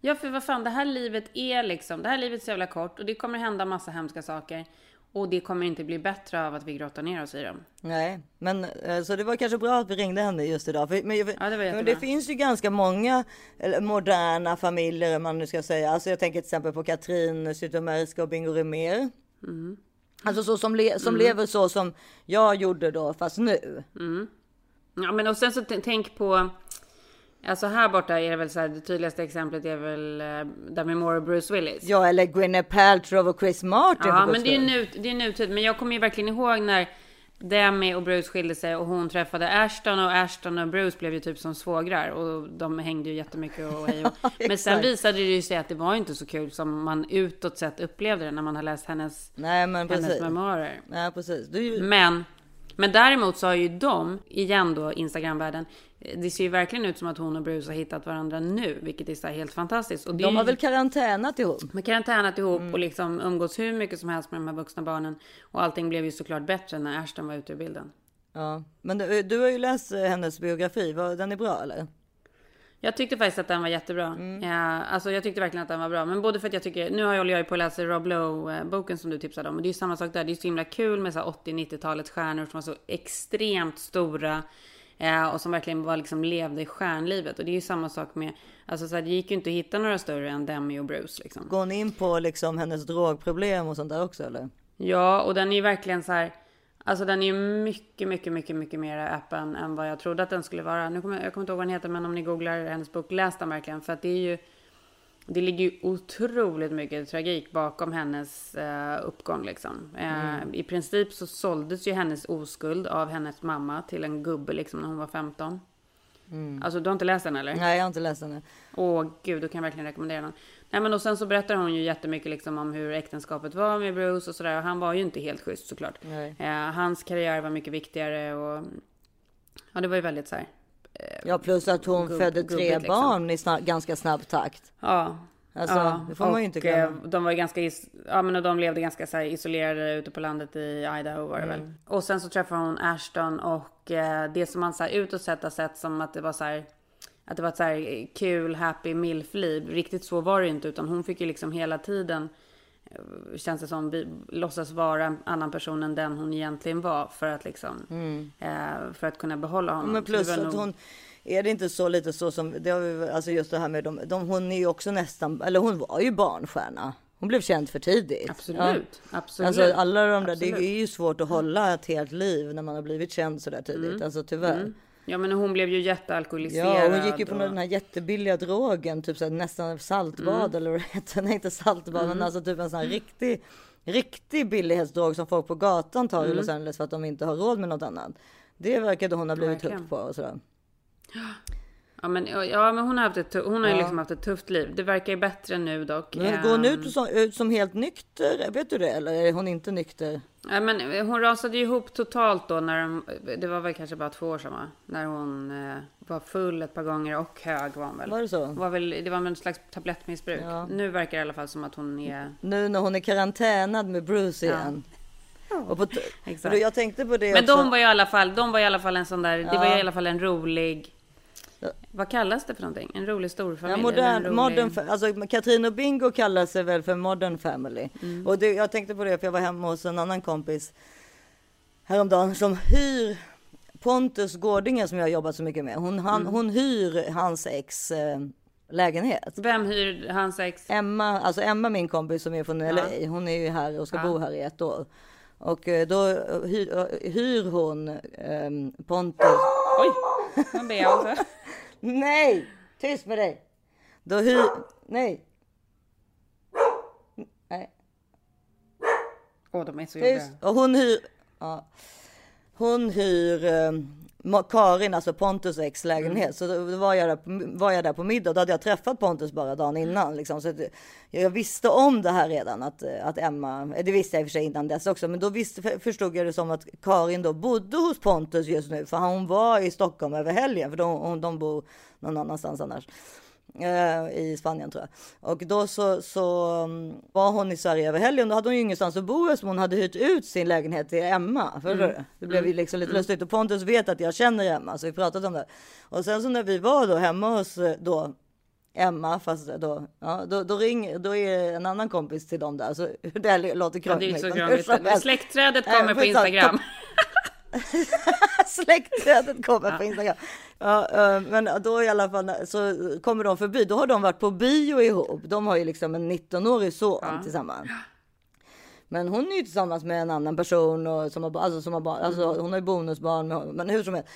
Ja, för vad fan, det här livet är liksom, det här livet är så jävla kort och det kommer hända massa hemska saker. Och det kommer inte bli bättre av att vi grottar ner oss i dem. Nej, men eh, så det var kanske bra att vi ringde henne just idag. För, men, Ja, det var men det finns ju ganska många moderna familjer, om man nu ska säga. Alltså jag tänker till exempel på Katrin Zytomierska och Bingo Rimér. Mm. Alltså så som, le, som lever så som jag gjorde då, fast nu. Ja, men och sen så tänk på... Alltså här borta är det väl så här, det tydligaste exemplet är väl uh, Demi Moore och Bruce Willis. Ja, eller Gwyneth Paltrow och Chris Martin. Ja, men det är, nut, det är nutid. Men jag kommer ju verkligen ihåg när Demi och Bruce skilde sig och hon träffade Ashton och Ashton och Bruce blev ju typ som svågrar och de hängde ju jättemycket och hej och. [laughs] Men sen visade det ju sig att det var inte så kul som man utåt sett upplevde det när man har läst hennes, Nej, men hennes precis. memoarer. Nej, precis. Ju- Men, men däremot så har ju de, igen då Instagramvärlden, det ser ju verkligen ut som att hon och Bruce har hittat varandra nu, vilket är så helt fantastiskt. Och de har ju- väl karantänat ihop? man karantänat ihop och liksom umgås hur mycket som helst med de här vuxna barnen. Och allting blev ju såklart bättre när Ashton var ute ur bilden. Ja, men du, du har ju läst eh, hennes biografi. Var, den är bra eller? Jag tyckte faktiskt att den var jättebra. Ja, alltså jag tyckte verkligen att den var bra. Men både för att jag tycker, nu håller jag ju på att läsa Rob Lowe-boken som du tipsade om. Och det är ju samma sak där. Det är så himla kul med så här 80-90-talets stjärnor som var så extremt stora. Eh, och som verkligen var liksom levde i stjärnlivet. Och det är ju samma sak med, alltså så här, det gick ju inte att hitta några större än Demi och Bruce liksom. Går hon in på liksom hennes drogproblem och sånt där också eller? Ja, och den är ju verkligen så här. Alltså den är ju mycket, mycket, mycket, mycket mer öppen än vad jag trodde att den skulle vara. Nu kommer, jag kommer inte ihåg vad den heter, men om ni googlar hennes bok, läs den verkligen. För att det är ju, det ligger ju otroligt mycket tragik bakom hennes eh, uppgång liksom. Eh, I princip så såldes ju hennes oskuld av hennes mamma till en gubbe liksom när hon var 15. Alltså du har inte läst den eller? Nej, jag har inte läst den. Åh gud, då kan jag verkligen rekommendera den. Nej men och sen så berättar hon ju jättemycket liksom om hur äktenskapet var med Bruce och sådär. Och han var ju inte helt schysst såklart. Eh, hans karriär var mycket viktigare och... Ja det var ju väldigt så här. Ja, plus att hon Gubb- födde gubbigt, tre liksom. barn i snabb, ganska snabb takt. Ja. Alltså, ja, det får man ju inte glömma. eh, De var ganska, ja men de levde ganska så isolerade ute på landet i Idaho var det Mm. väl. Och sen så träffade hon Ashton och eh, det som man så här utåt sett har sett som att det var så här att det var ett så här kul, happy milf-liv. Riktigt så var det inte, utan hon fick ju liksom hela tiden känns det som, vi, låtsas vara en annan person än den hon egentligen var för att liksom, eh, för att kunna behålla honom. Mm. Men plus att nog- hon, är det inte så lite så som, det har alltså just det här med dem, de, hon är ju också nästan, eller hon var ju barnstjärna. Hon blev känd för tidigt. Absolut, absolut. Alltså alla de där, Absolut. det är ju svårt att hålla ett helt liv när man har blivit känd så där tidigt. Mm. Alltså tyvärr. Ja men hon blev ju jättealkoholiserad. Ja, hon gick ju på och... den här jättebilliga drogen, typ så här, nästan saltbad Mm. eller vad det heter. [laughs] Nej, inte saltbad, men alltså typ en sån här riktig, riktig billighetsdrog som folk på gatan tar Mm. i Los Angeles för att de inte har råd med något annat. Det verkade hon ha blivit hooked på och sådär. [gasps] Ja men, ja, men hon har, haft ett, hon har ju Ja. liksom haft ett tufft liv. Det verkar ju bättre nu dock. Men går hon Ehm, ut som, ut som helt nykter? Vet du det? Eller är hon inte nykter? Ja, men hon rasade ju ihop totalt då när de, det var väl kanske bara två år sedan va? När hon eh, var full ett par gånger och hög var hon väl. Var det så? Var väl, det var väl en slags tablettmissbruk. Ja. Nu verkar det i alla fall som att hon är... Nu när hon är karantänad med Bruce igen. Och på, Exakt. jag tänkte på det Men också. de var i alla fall, de var i alla fall en sån där, det var Ja. i alla fall en rolig... Ja. Vad kallas det för någonting? En rolig storfamilj? Ja, modern, rolig... modern, alltså Katrin och Bingo kallar sig väl för modern family. Mm. Och det, jag tänkte på det för jag var hemma hos en annan kompis häromdagen som hyr Pontus Gårdinge som jag har jobbat så mycket med. Hon, han, Mm. hon hyr hans ex eh, lägenhet. Vem hyr hans ex? Emma, alltså Emma min kompis som är från LA, hon är ju här och ska Ja. bo här i ett år. Och eh, då hyr, eh, hyr hon ehm, Pontus. Oj! Man ber också. Nej! Tyst med dig! Då hyr... Nej. Nej. Åh, de är så jobbiga. Tyst. Och hon hyr... Ja. Hon hyr eh, Ma- Karin, alltså Pontus ex lägenhet. Så då var jag, där var jag där på middag. Då hade jag träffat Pontus bara dagen innan. Liksom. Så jag visste om det här redan. Att, att Emma, eh, det visste jag i och för sig innan dess också. Men då visste, förstod jag det som att Karin då bodde hos Pontus just nu. För hon var i Stockholm över helgen. För de, de bor någon annanstans annars. Eh, I Spanien tror jag. Och då så, så um, var hon i Sverige över helgen. Då hade hon ju ingenstans att bo eftersom hon hade hyrt ut sin lägenhet till Emma. Förstår du? Det blev ju liksom lite lustigt. Och Pontus vet att jag känner Emma så vi pratade om det. Och sen så när vi var då hemma hos eh, då Emma, fast då, ja, då, då ringer, då är en annan kompis till dem där. Så [laughs] det låter Ja, det är krångligt. så krångligt. [laughs] Släktträdet kommer på skitsamma. Instagram. [laughs] [laughs] Släktträdet kommer på Instagram. Ja, eh, men då i alla fall så kommer de förbi. Då har de varit på bio ihop. De har ju liksom en 19-årig son Ja. tillsammans. Men hon är ju tillsammans med en annan person och som har, alltså, som har barn, alltså, hon har ju bonusbarn med honom. Men hur som helst.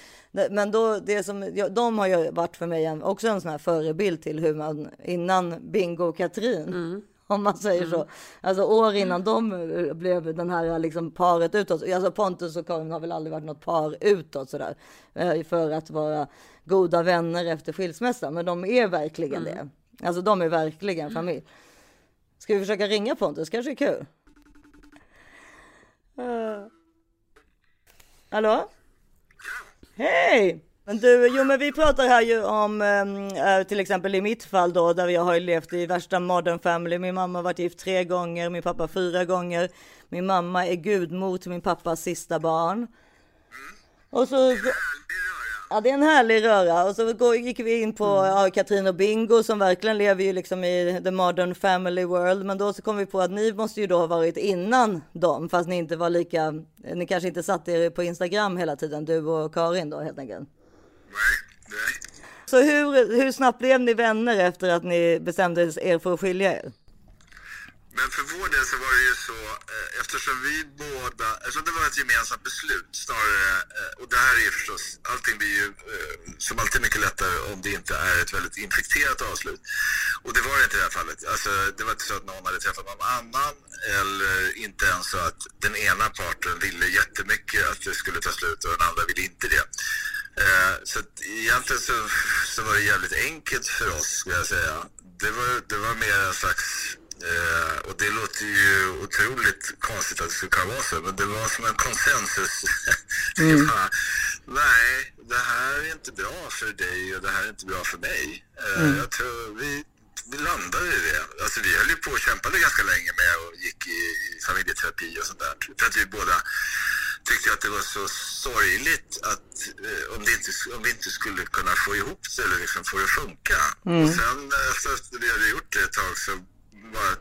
Men då, det som, ja, de har ju varit för mig en, också en sån här förebild till hur man innan Bingo och Katrin. [laughs] Om man säger så. Alltså år innan de eh, blev den här liksom paret utåt. Alltså Pontus och Karin har väl aldrig varit något par utåt sådär. eh, För att vara goda vänner efter skilsmässan. Men de är verkligen det. Alltså de är verkligen familj. Ska vi försöka ringa Pontus? Kanske är kul. Uh. Hallå? Hej! Men du, jo men vi pratar här ju om eh, till exempel i mitt fall då där jag har levt i värsta modern family. Min mamma har varit gift tre gånger, min pappa fyra gånger. Min mamma är gudmor till min pappas sista barn. Och så... Ja, det är en härlig röra. Och så går- gick vi in på ja, Katrin och Bingo som verkligen lever ju liksom i the modern family world. Men då så kom vi på att ni måste ju då ha varit innan dem, fast ni inte var lika. Ni kanske inte satt er på Instagram hela tiden, du och Karin då helt enkelt. Nej, nej. Så hur, hur snabbt blev ni vänner efter att ni bestämde er för att skilja er? Men för vår del så var det ju så, eh, eftersom vi båda, eftersom det var ett gemensamt beslut snarare, eh, och det här är ju förstås, allting blir ju eh, som alltid mycket lättare om det inte är ett väldigt infekterat avslut. Och det var det inte i det här fallet. Alltså, det var inte så att någon hade träffat någon annan eller inte ens så att den ena parten ville jättemycket att det skulle ta slut och den andra ville inte det. Eh, Så att egentligen så, så var det jävligt enkelt för oss, skulle jag säga. Det var, det var mer en slags, eh, och det låter ju otroligt konstigt att det skulle kunna vara så, men det var som en konsensus. [laughs] Det var, Nej, det här är inte bra för dig och det här är inte bra för mig. Eh, Jag tror vi, vi landade i det. Alltså vi höll ju på och kämpade ganska länge med och gick i, i familjeterapi och sånt där. För att vi båda tyckte att det var så sorgligt att eh, om, det inte, om vi inte skulle kunna få ihop det eller liksom få det att funka. Och sen eh, efter att vi hade gjort det ett tag så, bara,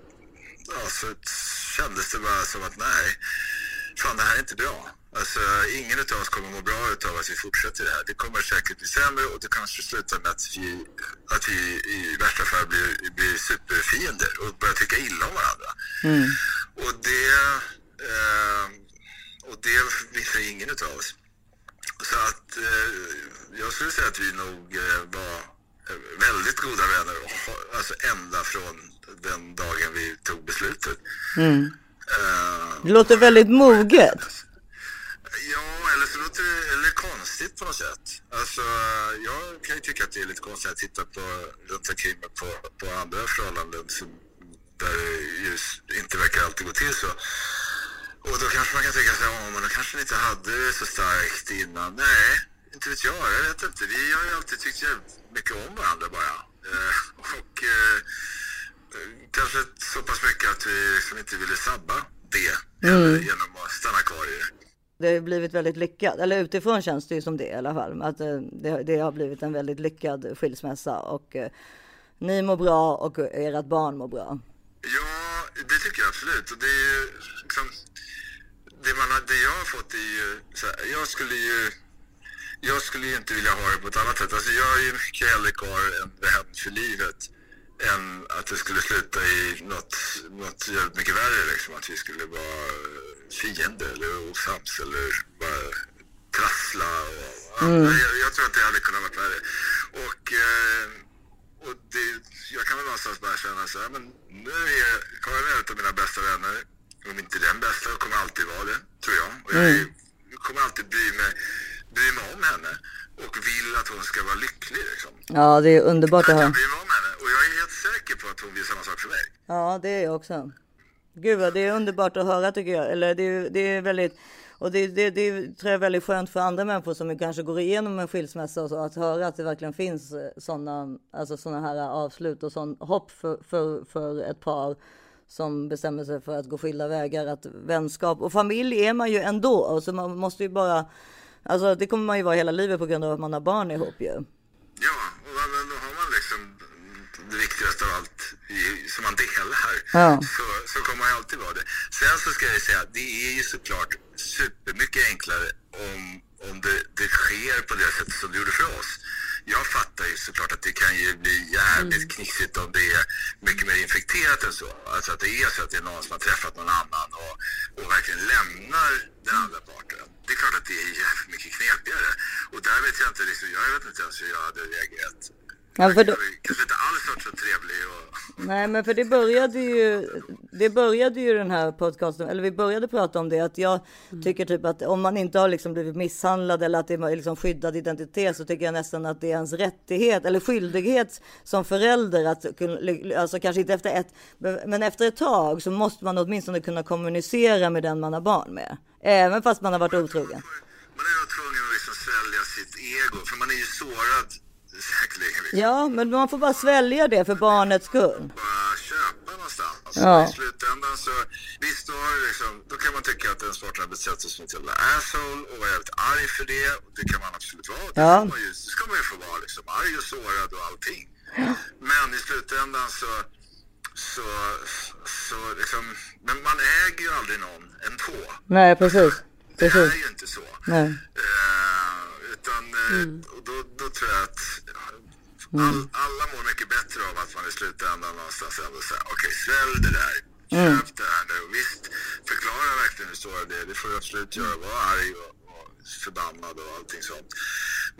ja, så kändes det bara som att nej, fan det här är inte bra. Alltså, ingen av oss kommer må bra av att vi fortsätter det här. Det kommer säkert bli sämre och det kanske slutar med att vi, att vi i värsta fall blir, blir superfiender och börjar tycka illa om varandra. Och det, eh, och det visar ingen utav oss. Så att eh, jag skulle säga att vi nog eh, var eh, väldigt goda vänner, alltså ända från den dagen vi tog beslutet. Eh, Det låter väldigt moget. Ja, eller så låter det eller konstigt på något sätt. Alltså, jag kan ju tycka att det är lite konstigt att titta på runt omkring mig på, på andra förhållanden som, där det just inte verkar alltid gå till så. Och då kanske man kan tänka sig, ja men då kanske ni inte hade det så starkt innan. Nej, inte vet jag. Jag vet inte. Vi har ju alltid tyckt jävligt mycket om varandra bara. Eh, och eh, kanske så pass mycket att vi liksom inte ville sabba det heller genom att stanna kvar i det. Det har blivit väldigt lyckat, eller utifrån känns det ju som det i alla fall. Att eh, det, det har blivit en väldigt lyckad skilsmässa och eh, ni mår bra och ert barn mår bra. Ja, det tycker jag absolut. Och det är ju liksom, det, man det jag har fått är ju, här, jag skulle ju jag skulle ju inte vilja ha det på ett annat sätt. Alltså jag är ju mycket hellre kvar en vän för livet än att det skulle sluta i något, något jävligt mycket värre. Liksom. Att vi skulle vara fiender eller osams eller bara trassla. Och, jag, jag tror att det hade kunnat vara värre. Och, eh, och det, jag kan väl någonstans bara känna så här, men nu är Karin en av mina bästa vänner. Om inte den bästa, och kommer alltid vara det, tror jag. Och jag, jag kommer alltid bry mig, bry mig om henne och vill att hon ska vara lycklig. Liksom. Ja, det är underbart att Att jag höra. bryr mig om henne och jag är helt säker på att hon vill samma sak för mig. Ja, det är jag också. Gud vad det är underbart att höra tycker jag. Eller det är, det är väldigt och det, det, det tror jag är väldigt skönt för andra människor som kanske går igenom en skilsmässa och så att höra att det verkligen finns sådana alltså såna här avslut och sån hopp för, för, för ett par som bestämmer sig för att gå skilda vägar. Att vänskap och familj är man ju ändå, så man måste ju bara Alltså det kommer man ju vara hela livet på grund av att man har barn ihop ju. Ja, och då, har man liksom det viktigaste av allt som man delar. Ja. Så, så kommer man ju alltid vara det. Sen så ska jag säga, det är ju såklart supermycket enklare om, om det, det sker på det sättet som det gjorde för oss. Jag fattar ju såklart att det kan ju bli jävligt Mm. knixigt om det är mycket mer infekterat än så. Alltså att det är så att det är någon som har träffat någon annan och, och verkligen lämnar den andra parten. Det är klart att det är jävligt mycket knepigare. Och där vet jag inte, liksom, jag vet inte ens hur jag hade reagerat. Ja, för då, Jag har kanske inte alls varit så trevlig och... Nej, men för det började ju. Det började ju den här podcasten, eller vi började prata om det att jag tycker typ att om man inte har liksom blivit misshandlad eller att det är liksom skyddad identitet så tycker jag nästan att det är ens rättighet eller skyldighet som förälder att kunna, alltså kanske inte efter ett, men efter ett tag så måste man åtminstone kunna kommunicera med den man har barn med, även fast man har varit otrogen. Man är nog tvungen att liksom svälja sitt ego, för man är ju sårad. Ja, men man får bara svälja det för barnets skull. bara köpa någonstans. Ja. I slutändan så, visst då, det liksom, då kan man tycka att ens partner har betett sig som ett jävla asshole och vara jävligt arg för det. Det kan man absolut vara. Det, Ja. får man ju, det ska man ju få vara liksom, arg och sårad och allting. Men i slutändan så, så, så liksom, men man äger ju aldrig någon ändå. Nej, precis. Det Precis. är ju inte så. Nej. Eh, utan eh, och då, då tror jag att all, alla mår mycket bättre av att man i slutändan någonstans ändå säger okej, svälj det där. Köp det här nu. Visst, förklara verkligen hur svårt det är. Det får du absolut göra. Var arg och, och förbannad och allting sånt.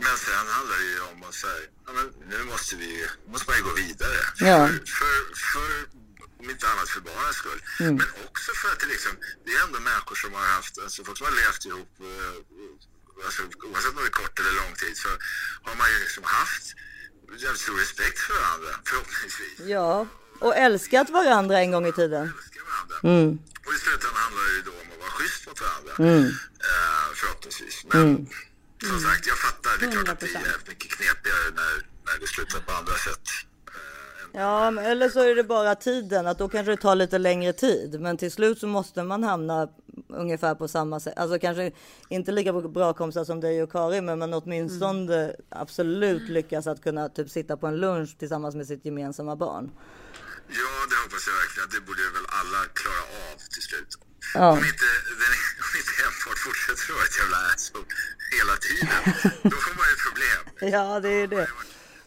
Men sen handlar det ju om att säga, ja, men nu måste vi måste man ju gå vidare. Ja. För, för, för, om inte annat för barnens skull. Men också för att det liksom, det är ändå människor som har haft, alltså folk som har levt ihop eh, alltså, oavsett om det är kort eller lång tid så har man ju liksom haft jävligt stor respekt för varandra, förhoppningsvis. Ja, och älskat varandra en gång i tiden. Mm. Och i slutändan handlar det ju då om att vara schysst mot varandra. Mm. Eh, förhoppningsvis. Men som sagt, jag fattar. Det är klart att det 100%. är mycket knepigare när, när det slutar på andra sätt. Ja, men eller så är det bara tiden, att då kanske det tar lite längre tid. Men till slut så måste man hamna ungefär på samma sätt. Alltså kanske inte lika bra kompisar som dig och Karin, men man åtminstone absolut lyckas att kunna typ sitta på en lunch tillsammans med sitt gemensamma barn. Ja, det hoppas jag verkligen. Det borde väl alla klara av till slut. Ja. Om inte, den, [laughs] om inte Hemfart fortsätter att vara ett jävla asshole hela tiden, då får man ju ett problem. [laughs] Ja, det är det.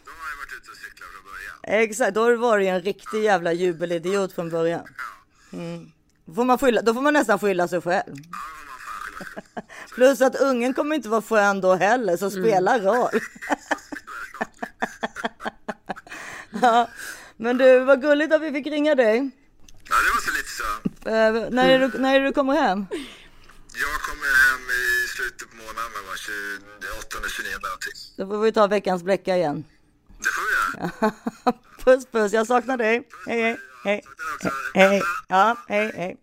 Då har jag varit ute och cyklat från början. Exakt, då har du varit en riktig jävla jubelidiot från början. Mm. Då, får man skylla, då får man nästan skylla sig själv. Då. [laughs] Plus att ungen kommer inte vara skön då heller, så spelar roll. [laughs] ja, men du, vad gulligt att vi fick ringa dig. Ja, det var så lite så. Eh, när, är du, när är du kommer hem? Jag kommer hem i slutet på månaden, vad var det, 28 29 någonting. Så får vi ta veckans bläcka igen. Det får vi göra. [laughs] Puss puss, jag saknar dig. Hej hej. Hej. Hej. Ja, hej hej.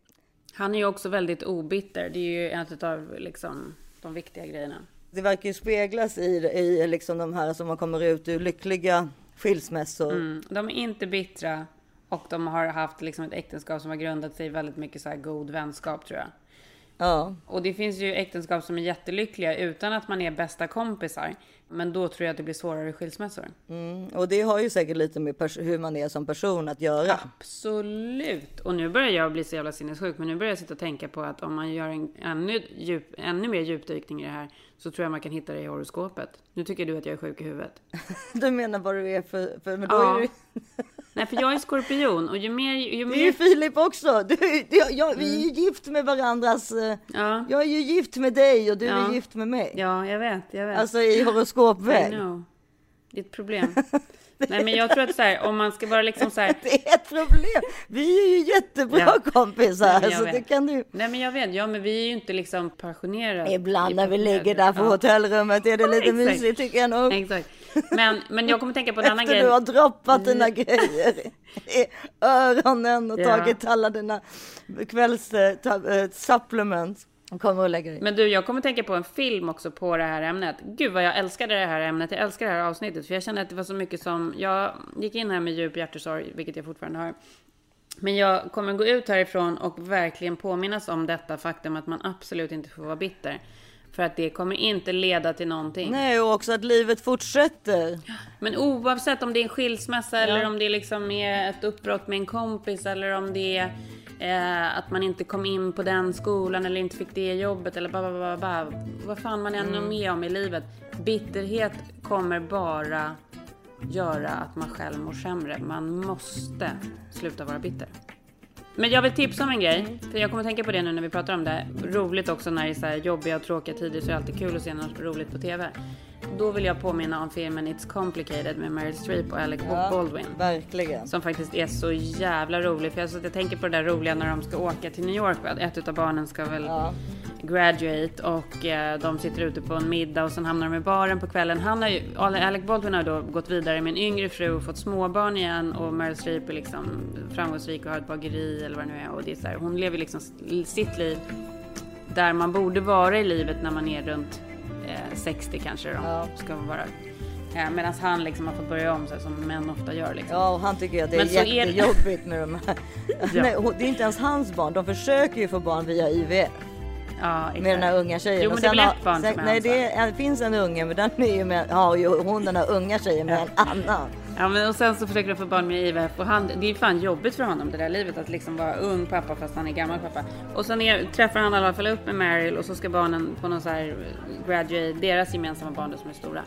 Han är ju också väldigt obitter. Det är ju en av liksom, de viktiga grejerna. Det verkar ju speglas i, i liksom de här som har kommer ut ur lyckliga skilsmässor. Mm. De är inte bittra och de har haft liksom ett äktenskap som har grundat sig i väldigt mycket så god vänskap tror jag. Ja, Och det finns ju äktenskap som är jättelyckliga utan att man är bästa kompisar. Men då tror jag att det blir svårare skilsmässor. mm. och det har ju säkert lite med hur man är som person att göra. Absolut. Och nu börjar jag bli så jävla sinnessjuk. Men nu börjar jag sitta och tänka på att om man gör en ännu, djup, ännu mer djupdykning i det här. Så tror jag man kan hitta det i horoskopet. Nu tycker du att jag är sjuk i huvudet. [laughs] Du menar vad du är för, för men då Ja. är du, Nej, för jag är skorpion. Och ju mer... Ju det är ju mer Filip också. Du, du, jag, vi är ju gift med varandras, eh, ja, jag är ju gift med dig och du Ja. är gift med mig. ja, jag vet. Jag vet. Alltså i horoskopväg. Det är ett problem. [laughs] Nej, men jag tror att så här, om man ska vara liksom så här... [laughs] Det är ett problem. Vi är ju jättebra Ja. kompisar. Nej, så vet. det kan du. Nej, men jag vet. Ja, men vi är ju inte liksom passionerade. Ibland när vi ligger där på Ja. hotellrummet är det lite [laughs] mysigt tycker jag nog. Exakt. Men, men jag kommer tänka på en annan Efter grej. du har droppat dina grejer i öronen och Ja. tagit alla dina kvälls supplements. Och kommer och lägger dig. Men du, jag kommer tänka på en film också på det här ämnet. Gud vad jag älskade det här ämnet. Jag älskar det här avsnittet. För jag känner att det var så mycket som... Jag gick in här med djup hjärtesorg, vilket jag fortfarande har. Men jag kommer gå ut härifrån och verkligen påminnas om detta faktum att man absolut inte får vara bitter. För att det kommer inte leda till någonting. Nej, och också att livet fortsätter. Men oavsett om det är en skilsmässa eller om det liksom är ett uppbrott med en kompis eller om det är eh, att man inte kom in på den skolan eller inte fick det jobbet eller ba, ba, ba, ba. vad fan man än är med om i livet. Bitterhet kommer bara göra att man själv mår sämre. Man måste sluta vara bitter. Men jag vill tipsa om en grej, för jag kommer tänka på det nu när vi pratar om det. Roligt också när det är så här jobbiga och tråkiga tider så är det alltid kul att se något roligt på TV. Då vill jag påminna om filmen It's Complicated med Meryl Streep och Alec Baldwin. Verkligen. Som faktiskt är så jävla rolig. För jag, så att jag tänker på det där roliga när de ska åka till New York. Ett av barnen ska väl Ja. graduate och eh, de sitter ute på en middag och sen hamnar de i baren på kvällen. Han har ju, Alec Baldwin har då gått vidare med en yngre fru och fått småbarn igen och Meryl Streep är liksom framgångsrik och har ett bageri eller vad det nu är. Och det är så här, hon lever liksom sitt liv där man borde vara i livet när man är runt 60 kanske då, Ja. ska vara. Eh, Medan han liksom har fått börja om här, som män ofta gör liksom. Ja, och han tycker att det är Men så är det- jättejobbigt med [laughs] de här. Ja. Nej, hon- det är inte ens hans barn. De försöker ju få barn via IVF. Ja, med den här unga tjejen. Jo, men det är väl har- ett barn som är Nej, hans, det, är, det finns en unge, men den är ju med, ja, hon den här unga tjejen med en annan. Ja, men och sen så försöker de få barn med IVF och han, det är fan jobbigt för honom det där livet att liksom vara ung pappa fast han är gammal pappa. Och sen är, träffar han i alla fall upp med Meryl och så ska barnen på någon så här graduate, deras gemensamma barn då som är stora,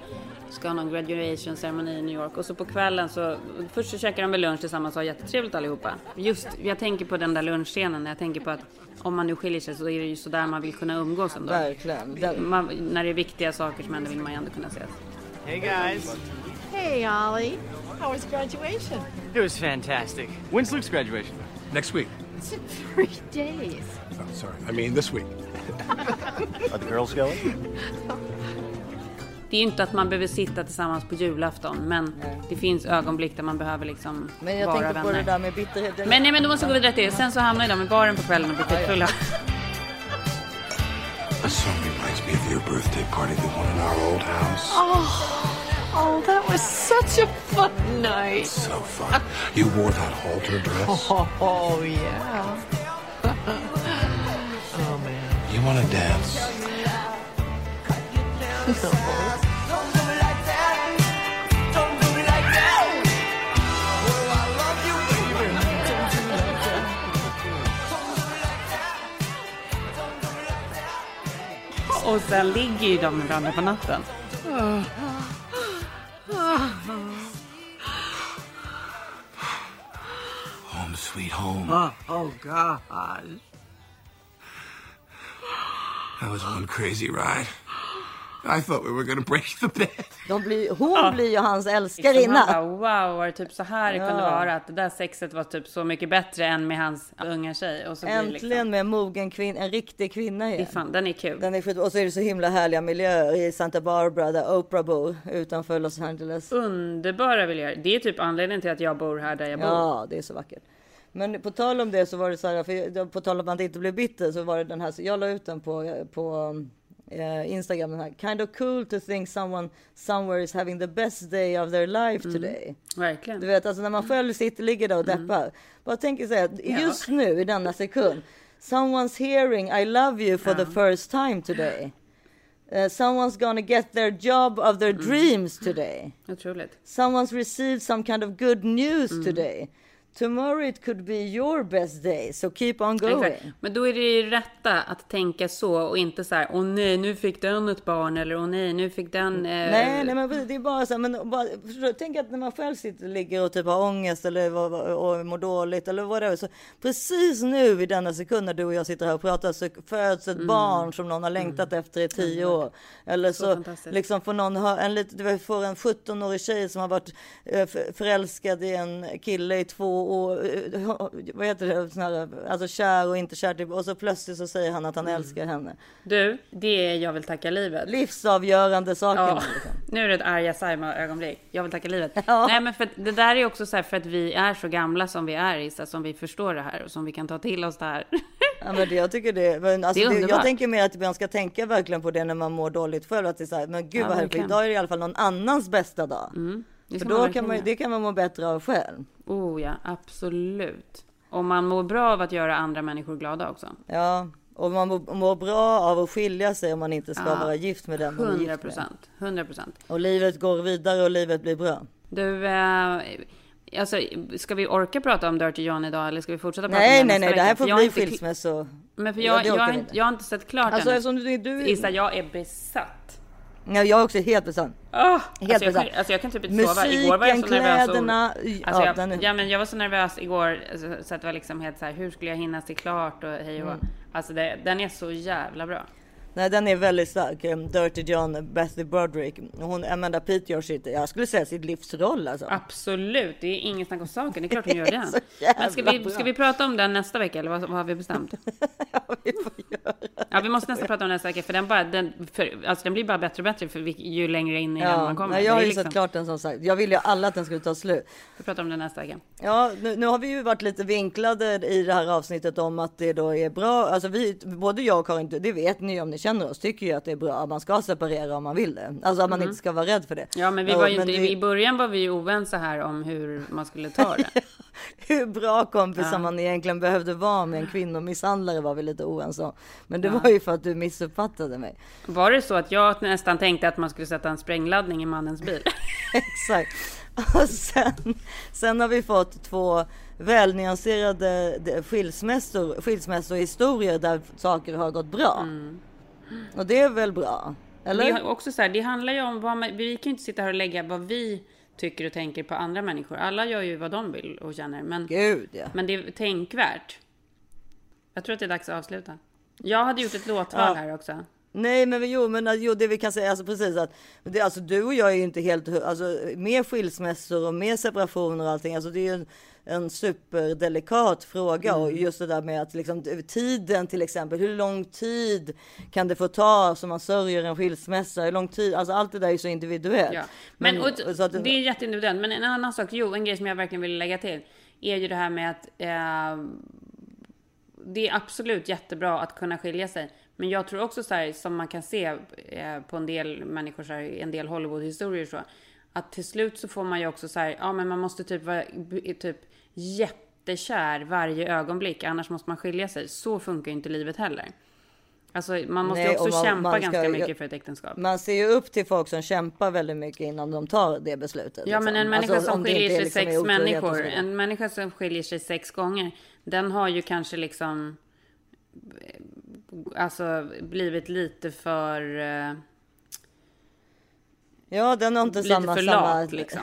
ska ha någon graduation ceremoni i New York och så på kvällen så, först så käkar de väl lunch tillsammans och har jättetrevligt allihopa. Just, jag tänker på den där lunchscenen, jag tänker på att om man nu skiljer sig så är det ju så där man vill kunna umgås ändå. Verkligen. Man, när det är viktiga saker som händer vill man ju ändå kunna ses. Hey guys. Hey, Ollie. How was graduation? It was fantastic. When's Luke's graduation? Next week. It's in three [laughs] days. Oh, sorry. I mean this week. Are the girls going? Det är ju inte att man behöver sitta tillsammans på julafton, men det finns ögonblick där man behöver liksom men jag vara tänkte vänner. på det där med bitterheten. Men nej, men då måste jag gå vidare till det. Sen så hamnar de i baren på kvällen och blir skitfulla. This song reminds me of your birthday party, the one in our old house. Oh, Oh, that was such a fun night. So fun. You wore that halter dress. Oh, [laughs] oh yeah. [laughs] oh, man. You want to dance? Och sen ligger ju de med varandra på natten. Oh. Sweet home. Oh, God. That was one crazy ride. I thought we were to break the bed. De blir, hon Ja. blir ju hans Liksom, älskarinna. bara, wow, var det typ så här det Ja. kunde vara? Att det där sexet var typ så mycket bättre än med hans unga tjej. Och så Äntligen liksom, med en mogen kvinna, en riktig kvinna det igen. fan, den är kul. Den är skit, och så är det så himla härliga miljöer i Santa Barbara där Oprah bor utanför Los Angeles. Underbara miljöer. Det är typ anledningen till att jag bor här där jag bor. Ja, det är så vackert. Men på tal om det så var det så här, för på tal om att inte bli bitter så var det den här, så jag la ut den på, på eh, Instagram, den här kind of cool to think someone somewhere is having the best day of their life Mm. today. Verkligen. Du vet, alltså när man själv sitter, ligger där och deppar. Bara tänker så här, just nu i denna sekund. Someone's hearing I love you for the first time today. Uh, someone's gonna get their job of their dreams today. Otroligt. Someone's received some kind of good news today. Tomorrow it could be your best day, so keep on going. Exakt. Men då är det ju rätta att tänka så och inte så här, åh nej, nu fick den ett barn eller åh nej, nu fick den... Eh... Nej, nej, men det är bara så här, men bara, tänk att när man själv sitter, ligger och typ har ångest eller och mår dåligt eller vad det är. Så precis nu i denna sekund när du och jag sitter här och pratar så föds ett barn som någon har längtat efter i tio år. Eller så, fantastiskt. liksom får någon ha en du får en 17-årig tjej som har varit eh, förälskad i en kille i två år. eh, Vad heter det? Sån här, alltså kär och inte kär. typ, Och så plötsligt så säger han att han älskar henne. Du, det är jag vill tacka livet. Livsavgörande saker. Ja, liksom. nu är det ett arga Saima ögonblick. Jag vill tacka livet. Ja. Nej, men för det där är också så här för att vi är så gamla som vi är, Issa, som vi förstår det här och som vi kan ta till oss det här. [laughs] Ja, men det, jag tycker det, men alltså Det är det, jag tänker mer att man ska tänka verkligen på det när man mår dåligt själv. Att det är så här, men gud Ja, vad härligt, idag är det i alla fall någon annans bästa dag. Det för då man kan man, det kan man må bättre av själv. Oh ja, absolut. Och man mår bra av att göra andra människor glada också. Ja, och man mår, bra av att skilja sig om man inte ska Ja, vara gift med den man är 100 gift med. procent. 100 procent. Och livet går vidare och livet blir bra. Du, eh, alltså, ska vi orka prata om Dirty John idag eller ska vi fortsätta prata Nej, om det nej, nästa nej, det här får jag bli skilsmässo. Men för Ja, jag, det jag, har inte, jag har inte sett klart Alltså ännu. eftersom du, du Issa, jag är besatt. Ja, jag är också helt besatt. Oh, Helt alltså, jag, kan, besatt. alltså jag kan typ inte sova. Igår var jag så Musiken, nervös. Och, kläderna, alltså ja, jag, ja, men jag var så nervös igår alltså, så att det var liksom helt så här, hur skulle jag hinna se klart och hej och Mm. Alltså det, den är så jävla bra. Nej, den är väldigt stark. Um, Dirty John, Bethy Broderick. Hon, Amanda Peet gör sitt, jag skulle säga sitt livsroll alltså. Absolut, det är inget snack om saken. Det är klart hon gör den. jävla Men ska vi, ska vi prata om den nästa vecka eller vad, vad har vi bestämt? [laughs] Vi får göra det. Ja, vi måste nästan prata om den nästa vecka för den, bara, den, för, alltså, den blir bara bättre och bättre för vi, ju längre in i den Ja, man kommer. nej, jag har Det ju liksom- sett klart den som sagt. Jag ville ju alla att den skulle ta slut. Vi pratar om den nästa vecka. Ja, nu, nu har vi ju varit lite vinklade i det här avsnittet om att det då är bra. Alltså vi, både jag och Karin, det vet ni om ni känner oss, tycker ju att det är bra att man ska separera om man vill det. Alltså att man inte ska vara rädd för det. Mm. Ja, men vi var ju men inte, vi- i början var vi ju oense här om hur man skulle ta det. [laughs] Hur bra kompisar Ja. man egentligen behövde vara med en kvinnomisshandlare var vi lite oense om. Men det Ja. var ju för att du missuppfattade mig. Var det så att jag nästan tänkte att man skulle sätta en sprängladdning i mannens bil? [laughs] Exakt. Och sen, sen har vi fått två välnyanserade de- skilsmässor, skilsmässohistorier där saker har gått bra. Och det är väl bra? Eller? Det, också så här, det handlar ju om vad man, vi kan ju inte sitta här och lägga vad vi tycker och tänker på andra människor. Alla gör ju vad de vill och känner. Men, Gud ja. men det är tänkvärt. Jag tror att det är dags att avsluta. Jag hade gjort ett låtval Ja. här också. Nej men jo, men alltså, jo, det vi kan säga alltså precis att det, alltså, du och jag är ju inte helt, alltså med skilsmässor och med separationer och allting, alltså det är ju en, en superdelikat fråga och just det där med att liksom tiden till exempel, hur lång tid kan det få ta som man sörjer en skilsmässa, hur lång tid, alltså allt det där är så individuellt. Ja. Men, och, så att, det är jätteindividuellt. Men en annan sak, jo, en grej som jag verkligen vill lägga till är ju det här med att eh, det är absolut jättebra att kunna skilja sig. Men jag tror också så här, som man kan se eh, på en del människor, så här, en del Hollywood-historier så, att till slut så får man ju också så här, ja men man måste typ vara typ jättekär varje ögonblick, annars måste man skilja sig. Så funkar ju inte livet heller. Alltså man måste ju Nej, också man- kämpa man ska- ganska mycket för ett äktenskap. Man ser ju upp till folk som kämpar väldigt mycket innan de tar det beslutet. Ja, men liksom. en människa Alltså, som skiljer sig liksom sex människor, en människa som skiljer sig sex gånger, den har ju kanske liksom alltså blivit lite för eh, Ja, den har inte lite samma... för samma lat liksom.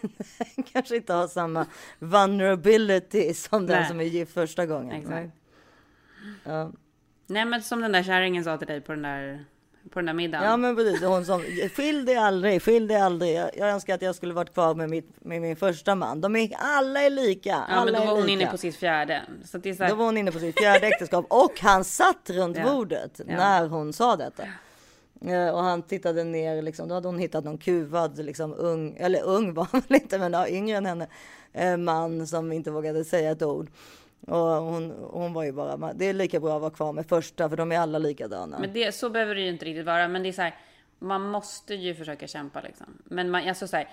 [laughs] kanske inte har samma vulnerability som den Nej. som är gift första gången. Exakt. Ja. Nej, men som den där kärringen sa till dig på den där på den där middagen. Ja men precis, hon som skilj dig aldrig, skilj dig aldrig. Jag jag önskar att jag skulle varit kvar med, mitt, med min första man. De är, alla är lika. Ja, alla men då var hon lika. inne på sitt fjärde. Så det är så här, Då var hon inne på sitt fjärde äktenskap och han satt runt Ja. bordet Ja. när hon sa detta. Eh, Och han tittade ner, liksom, då hade hon hittat någon kuvad, liksom, ung, eller ung var han väl inte, men ja, yngre än henne, eh, man som inte vågade säga ett ord. Och hon, hon var ju bara, det är lika bra att vara kvar med första, för de är alla likadana. Men det, så behöver det ju inte riktigt vara. Men det är så här, man måste ju försöka kämpa liksom. Men man, alltså så här,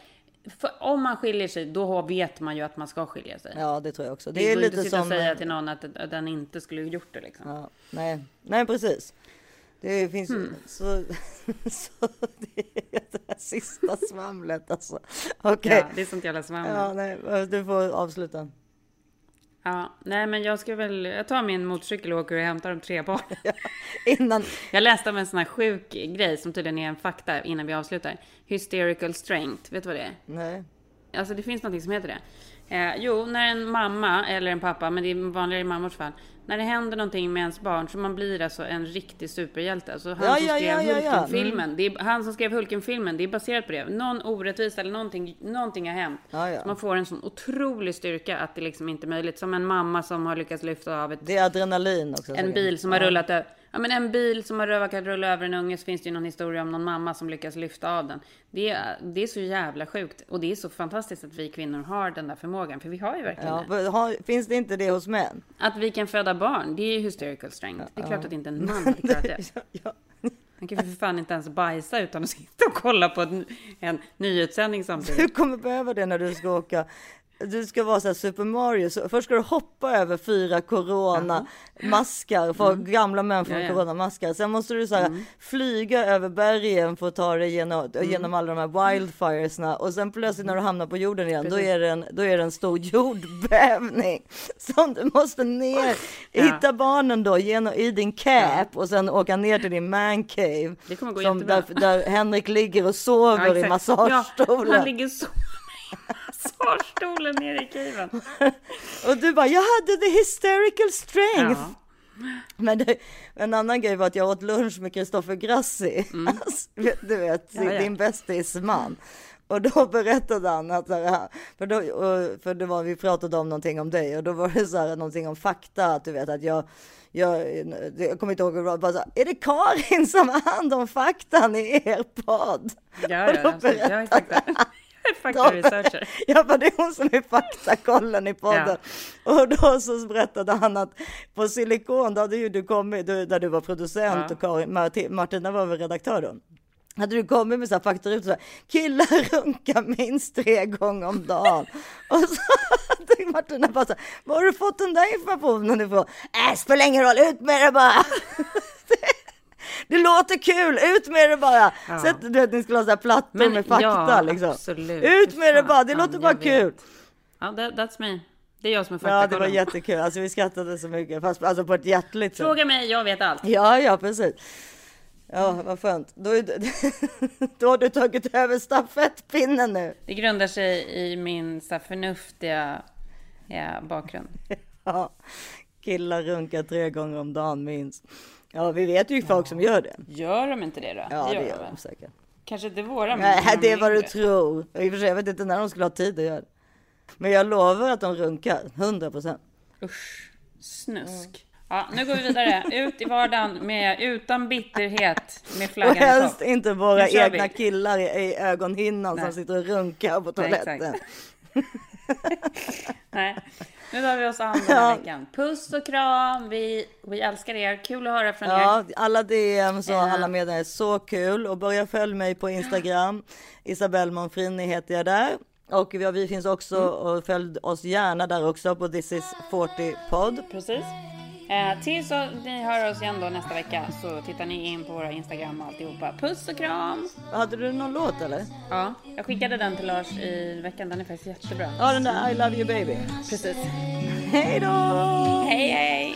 om man skiljer sig, då vet man ju att man ska skilja sig. Ja, det tror jag också. det, Det, är går ju inte lite att som... säga till någon att, att den inte skulle gjort det liksom. Ja, nej, nej, precis. Det finns Hmm. så, [laughs] så det är det här sista svamlet alltså. Okej. Ja, det är sånt jävla svammel. Ja, nej, du får avsluta. Ja, nej men jag ska väl, jag tar min motorcykel och åker och hämtar de tre barnen. [laughs] Innan, Jag läste om en sån här sjuk grej som tydligen är en fakta innan vi avslutar. Hysterical strength, vet du vad det är? nej. Alltså det finns något som heter det. Eh, jo, när en mamma eller en pappa, men det är vanligare i mammors fall. När det händer någonting med ens barn så man blir alltså en riktig superhjälte. Alltså han Ja, som skrev ja, ja. Hulken-filmen. Är han som skrev Hulken-filmen. Det är baserat på det. Någon orättvisa eller någonting, någonting har hänt. Så man får en sån otrolig styrka att det liksom inte är möjligt. Som en mamma som har lyckats lyfta av ett Det är adrenalin också. en bil som har rullat över. Ja men en bil som har råkat rulla över en unge så finns det ju någon historia om någon mamma som lyckas lyfta av den. Det är, det är så jävla sjukt. Och det är så fantastiskt att vi kvinnor har den där förmågan. För vi har ju verkligen Ja, har, finns det inte det hos män? Att vi kan föda barn, det är ju hysterical strength. Det är klart att inte en man hade klarat det. [laughs] Ja, Han kan ju för fan inte ens bajsa utan att sitta och kolla på en, en nyhetssändning Du samtidigt. kommer behöva det när du ska åka. Du ska vara så här Super Mario. Så först ska du hoppa över fyra coronamaskar. För gamla människor Ja, med ja. coronamaskar. Sen måste du så här flyga över bergen för att ta dig genom, genom alla de här wildfiresna. Och sen plötsligt när du hamnar på jorden igen, då är, det en, då är det en stor jordbävning. [laughs] Som du måste ner, Ja. hitta barnen då genom, i din cap och sen åka ner till din man cave. Det kommer gå som jättebra. där, där Henrik ligger och sover i massagestolen. Ja, han ligger så [laughs] i massagestolen nere i caven. Och du bara, jag hade the hysterical strength. Ja. Men det, en annan grej var att jag åt lunch med Kristoffer Grassi. [laughs] Alltså, vet- du vet, Mm. Ja, ja. din bästis man. Och då berättade han att, för, då, för det var, vi pratade om någonting om dig och då var det så här, någonting om fakta, att du vet att jag, jag, jag kommer inte ihåg, hur det var, bara så här, är det Karin som har hand om faktan i er podd? Ja, Och då ja, absolut. Jag är fakta, jag är fakta researcher. [laughs] Ja, men det är hon som är faktakollen i podden. Och då så berättade han att på Silikon, då hade ju du kommit, du, där du var producent Ja. och Karin, Marti- Martina var väl redaktör då. Hade du kommit med så här fakta ut så här, killar runkar minst tre gånger om dagen. [laughs] Och så hade Martina bara så här, var har du fått den där informationen ifrån? Äh, spelar ingen roll, ut med det bara! [laughs] Det låter kul, ut med det bara! Ja. Sätt, du vet, ni skulle ha så här plattor Men med fakta ja, liksom. absolut. Ut med det bara, det låter bara kul. Ja, that, that's me. Det är jag som är Ja, det var faktakollen. jättekul. Alltså vi skrattade så mycket, fast alltså på ett hjärtligt sätt. Fråga mig, jag vet allt. Ja, ja, precis. Ja, vad skönt. Då, är, [laughs] då har du tagit över stafettpinnen nu. Det grundar sig i min så förnuftiga ja, bakgrund. [laughs] Ja, killar runkar tre gånger om dagen minst. Ja, vi vet ju folk som gör det. Gör de inte det då? Ja, det de gör väl? de säkert. Kanske inte våra, men Nej, det är vad du tror. I och för sig, jag vet inte när de skulle ha tid att göra det. Men jag lovar att de runkar, 100 procent. Usch, snusk. Ja, nu går vi vidare. Ut i vardagen med, utan bitterhet med Och flaggan i helst inte kör egna vi. killar i, i ögonhinnan som Nej. sitter och runkar på Nej, toaletten. Nej, nu tar vi oss an den här veckan. Puss och kram. Vi, vi älskar er. Kul att höra från Ja, er. alla DMs och alla meddelanden är så kul. Och börja följa mig på Instagram. Isabelle Monfrini heter jag där. Och vi, vi finns också, Mm. och följ oss gärna där också på This is 40 podd. Precis. Eh, tills så ni hör oss igen då nästa vecka så tittar ni in på våra Instagram och alltihopa. Puss och kram! Hade du någon låt eller? Ja, jag skickade den till Lars i veckan. Den är faktiskt jättebra. Ja, den där I love you baby. Precis. Hej då! Hej, hej!